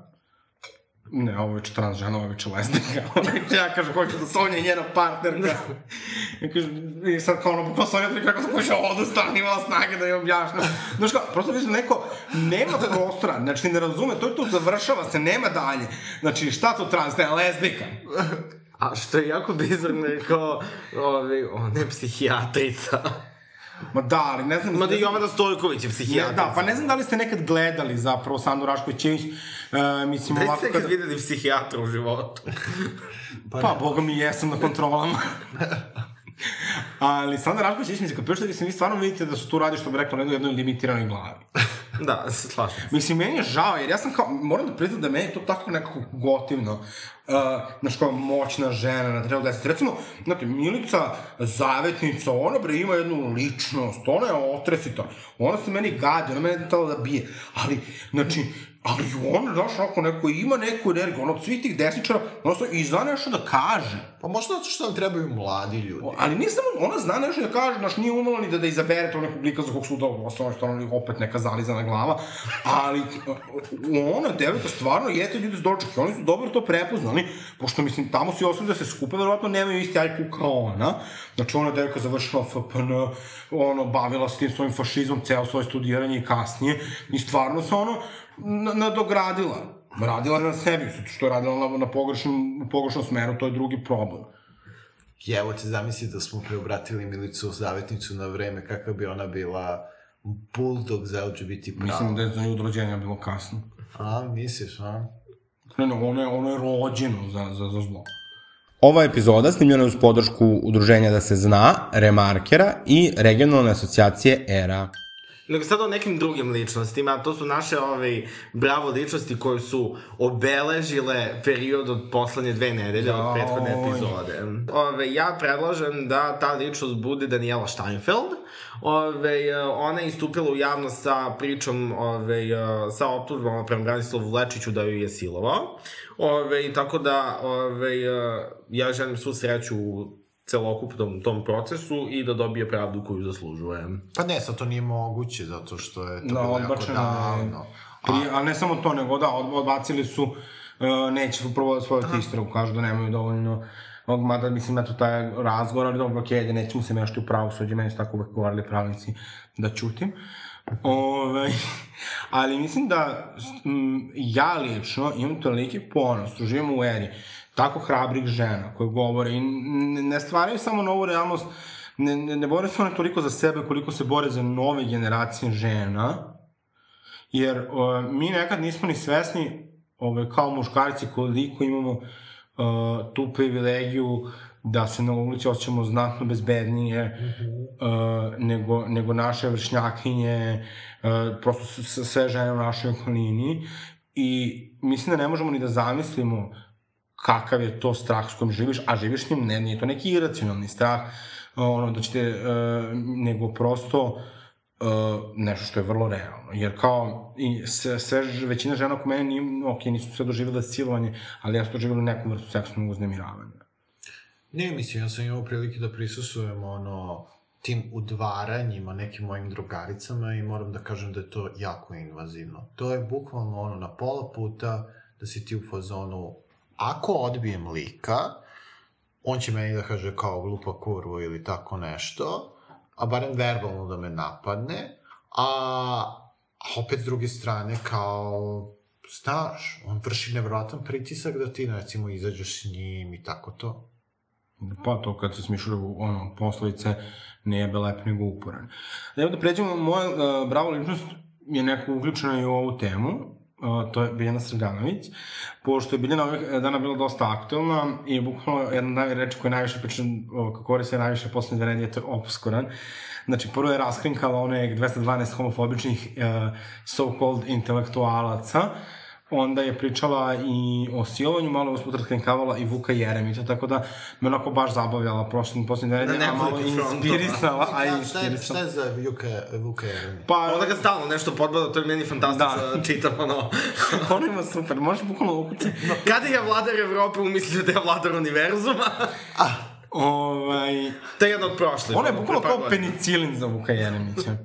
C: ne, ovo je već trans žena, ovo je već lesbika. ja kažem, hoću da Sonja je njena partnerka. I kaže, i sad kao ono, pa Sonja tri kako sam pošao odustala, imala snage da je objašnjam. Znaš kao, prosto mislim, neko nema prostora, znači ne razume, to je tu, završava se, nema dalje. Znači, šta to trans, ne, lesbika.
B: A što je jako bizarno je kao, ove, ona je psihijatrica.
C: Ma da, ali ne znam...
B: Ma da i Jovana Stojković je
C: Ne,
B: psihijatrica.
C: da, pa ne znam da li ste nekad gledali zapravo Sandu Rašković-Ćević, uh, mislim
B: Da
C: ovako...
B: ste nekad videli psihijatra u životu?
C: Pa, boga mi jesam na kontrolama. Ali Sanda Rašković, mislim, kad pričate, mislim, vi stvarno vidite da su tu radi, što bi rekla, na jednoj limitiranoj glavi.
B: Da, se slažem.
C: Mislim, meni je žao, jer ja sam kao, moram da priznam da meni je to tako nekako gotivno. Uh, znaš, kao moćna žena na trebu deset. Recimo, znate, Milica Zavetnica, ona bre ima jednu ličnost, ona je otresita, ona se meni gadi, ona mene tala da bije, ali, znači, ali ona, znaš, ako neko ima neku energiju, ona od svih tih desničara, se i zna nešto da kaže.
A: Pa možda zato što nam trebaju mladi ljudi.
C: Ali nije samo, ona zna nešto da kaže, znaš, nije umela ni da, da izabere to nekog lika za kog suda, ostalo što ona opet neka zalizana glava, ali ona, devojka, stvarno jete ljudi s doček i oni su dobro to prepoznali, pošto, mislim, tamo svi ostali da se skupe, verovatno nemaju isti IQ kao ona, znači ona devojka završila FPN, ono, bavila se tim svojim fašizmom, ceo svoje studiranje i kasnije, i stvarno se ono, nadogradila. Radila na sebi, zato što je radila na, na pogrešnom, pogrešnom smeru, to je drugi problem.
A: Evo te zamisli da smo preobratili Milicu Zavetnicu na vreme, kakva bi ona bila bulldog za LGBT pravo.
C: Mislim da je za nju od rođenja bilo kasno.
A: A, misliš, a?
C: Ne, ne, ono je, ono je rođeno za, za, za zlo.
D: Ova epizoda snimljena je uz podršku Udruženja Da se zna, Remarkera i regionalne asocijacije ERA.
B: Nego sad o nekim drugim ličnostima, to su naše ove bravo ličnosti koje su obeležile period od poslednje dve nedelje od prethodne epizode. Ove, ja predlažem da ta ličnost bude Daniela Steinfeld. Ove, ona je istupila u javnost sa pričom, ove, sa optužbama prema Branislavu Lečiću da ju je silovao. Ove, tako da ove, ja želim svu sreću u celokupnom tom procesu i da dobije pravdu koju zaslužuje.
A: Pa ne, sad to nije moguće, zato što je to
C: Da,
A: bilo jako davno.
C: Pri, a ne samo to, nego da, od- odbacili su, uh, neće prvo svoju istragu, kažu da nemaju dovoljno ovog, mada mislim, eto, taj razgovor, ali dobro, okej, okay, nećemo se mešati u pravosuđe, meni su tako uvek govorili pravnici da ćutim. Ove, ali mislim da m, ja lično imam toliki ponos, živim u eri tako hrabrih žena koje govore i ne, stvaraju samo novu realnost, ne, ne, ne bore se one toliko za sebe koliko se bore za nove generacije žena, jer o, mi nekad nismo ni svesni ove, kao muškarci koliko imamo uh, tu privilegiju da se na ulici osjećamo znatno bezbednije uh, nego, nego naše vršnjakinje, uh, prosto sve žene u našoj okolini. I mislim da ne možemo ni da zamislimo kakav je to strah s kojim živiš, a živiš njim, ne, nije to neki iracionalni strah, ono, da ćete, uh, nego prosto uh, nešto što je vrlo realno. Jer kao, i sve, sve, većina žena oko mene, nije, ok, nisu sve doživjela silovanje, ali ja sam doživjela neku vrstu seksualnog uznemiravanja.
A: Ne, mislim, ja sam imao prilike da prisusujem ono, tim udvaranjima nekim mojim drugaricama i moram da kažem da je to jako invazivno. To je bukvalno ono na pola puta da si ti u fazonu ako odbijem lika, on će meni da kaže kao glupa kurva ili tako nešto, a barem verbalno da me napadne, a, a opet s druge strane kao znaš, on vrši nevjerojatan pritisak da ti recimo izađeš s njim i tako to.
C: Pa to kad se smišljaju ono, poslovice ne jebe lep nego uporan. Evo da pređemo, moja uh, bravo ličnost je neko uključena i u ovu temu, to je Biljana Srganović, pošto je Biljana ovih dana bila dosta aktualna i bukvalno jedna od reči koja je najviše pričan, koriste najviše poslednje dve nedelje, to je obskuran. Znači, prvo je raskrinkala one 212 homofobičnih uh, so-called intelektualaca, onda je pričala i o silovanju, malo usput raskrenkavala i Vuka Jeremića, tako da me onako baš zabavljala prošlim, posljednje nedelje, a malo
B: frontova.
C: inspirisala, a
A: šta, je, šta
C: inspirisala.
A: je za Vuka, Vuka Jeremić?
C: Pa,
B: Onda ga stalno nešto podbada, to je meni fantastično
C: Da.
B: da. čitam, ono.
C: ono ima super, možeš bukvalno ukucati.
B: Kada je vladar Evrope umislio da je vladar univerzuma?
C: Ovaj,
B: to je jedno od prošlih.
C: Ono je bukvalno kao penicilin za Vuka Jeremića.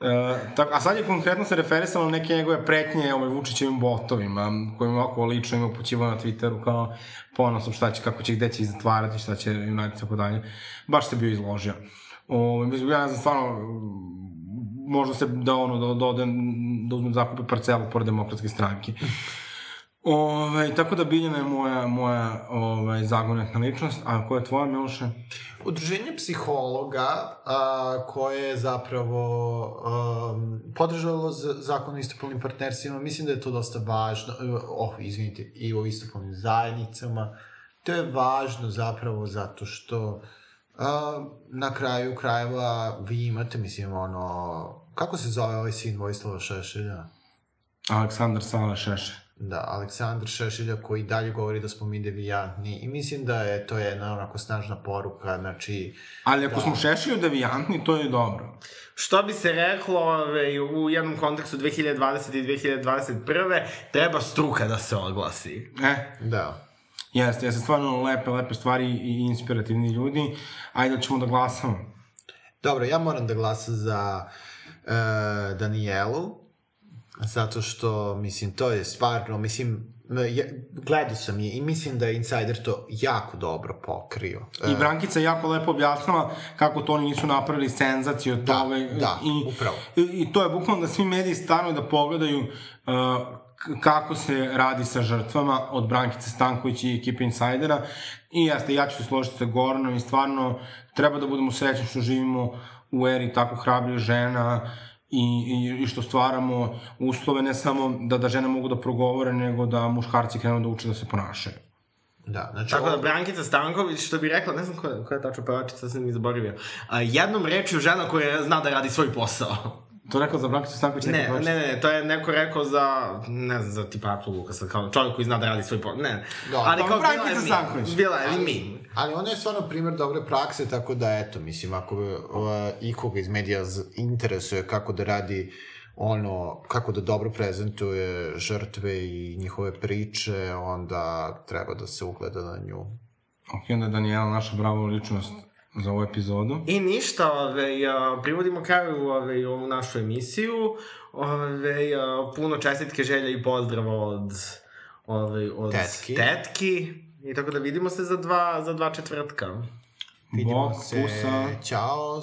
C: E, tako, a sad je konkretno se referisalo na neke njegove pretnje ovaj, Vučićevim botovima, kojim ovako lično ima upućivao na Twitteru kao ponosom šta će, kako će, gde će ih zatvarati, šta će im raditi, tako dalje. Baš se bio izložio. O, mislim, ja ne znam, stvarno, možda se da ono, da, da da uzmem zakupe parcelu pored demokratske stranke. Ove, tako da Biljana je moja, moja ovaj, zagonetna ličnost, a koja je tvoja, Miloše?
A: Udruženje psihologa a, koje je zapravo um, podržalo zakon o istopolnim partnerstvima, mislim da je to dosta važno, oh, izvinite, i o istopolnim zajednicama, to je važno zapravo zato što a, na kraju krajeva vi imate, mislim, ono, kako se zove ovaj sin Vojislava Šešelja?
C: Aleksandar Sala Šeše.
A: Da, Aleksandar Šešelja koji dalje govori da smo mi devijantni i mislim da je to jedna onako snažna poruka, znači
C: Ali ako
A: Da.
C: smo šešelju devijantni, to je dobro.
B: Što bi se reklo ove, u jednom kontekstu 2020. i 2021. treba struka da se oglasi.
C: E,
A: da.
C: jeste, jeste stvarno lepe, lepe stvari i inspirativni ljudi. Ajde da ćemo da glasamo.
A: Dobro, ja moram da glasam za e, Danijelu, zato što, mislim, to je stvarno, mislim, ja, gledao sam je i mislim da je Insider to jako dobro pokrio.
C: I Brankica je jako lepo objasnila kako to oni nisu napravili senzaciju od
A: Da,
C: i-
A: da,
C: i,
A: upravo.
C: I, I to je bukvalno da svi mediji stanu da pogledaju uh, kako se radi sa žrtvama od Brankice Stanković i ekipe Insidera. I jeste, ja ću se složiti sa Goranom i stvarno treba da budemo srećni što živimo u eri tako hrabrih žena i, i, što stvaramo uslove ne samo da, da žene mogu da progovore, nego da muškarci krenu da uče da se ponašaju.
A: Da, znači,
B: Tako da, Brankica Stanković, što bi rekla, ne znam koja, koja je tačno pevačica, sam mi zaboravio, a, jednom rečju žena koja zna da radi svoj posao.
C: To je rekao za Brankicu Stanković?
B: Ne,
C: neka
B: ne, ne, to je neko rekao za, ne znam, za tipa Atu Lukasa, kao čovjek koji zna da radi svoj posao. Ne,
A: Da,
B: ali
C: dobro,
B: kao mi.
C: Stanković.
B: Bila je
A: Ali-
B: mi.
A: Ali ona je stvarno primjer dobre prakse, tako da eto, mislim, ako uh, ikoga iz medija interesuje kako da radi ono, kako da dobro prezentuje žrtve i njihove priče, onda treba da se ugleda na nju.
C: Ok, onda je Daniela naša bravo ličnost za ovu epizodu.
B: I ništa, ove, a, privodimo kraju ove, ovu našu emisiju. Ove, a, puno čestitke, želja i pozdrava od, ove, od
A: Tetki.
B: tetki. I tako da vidimo se za dva, za dva četvrtka.
A: Vidimo
C: Bog,
A: se.
C: pusa.
A: Ćao.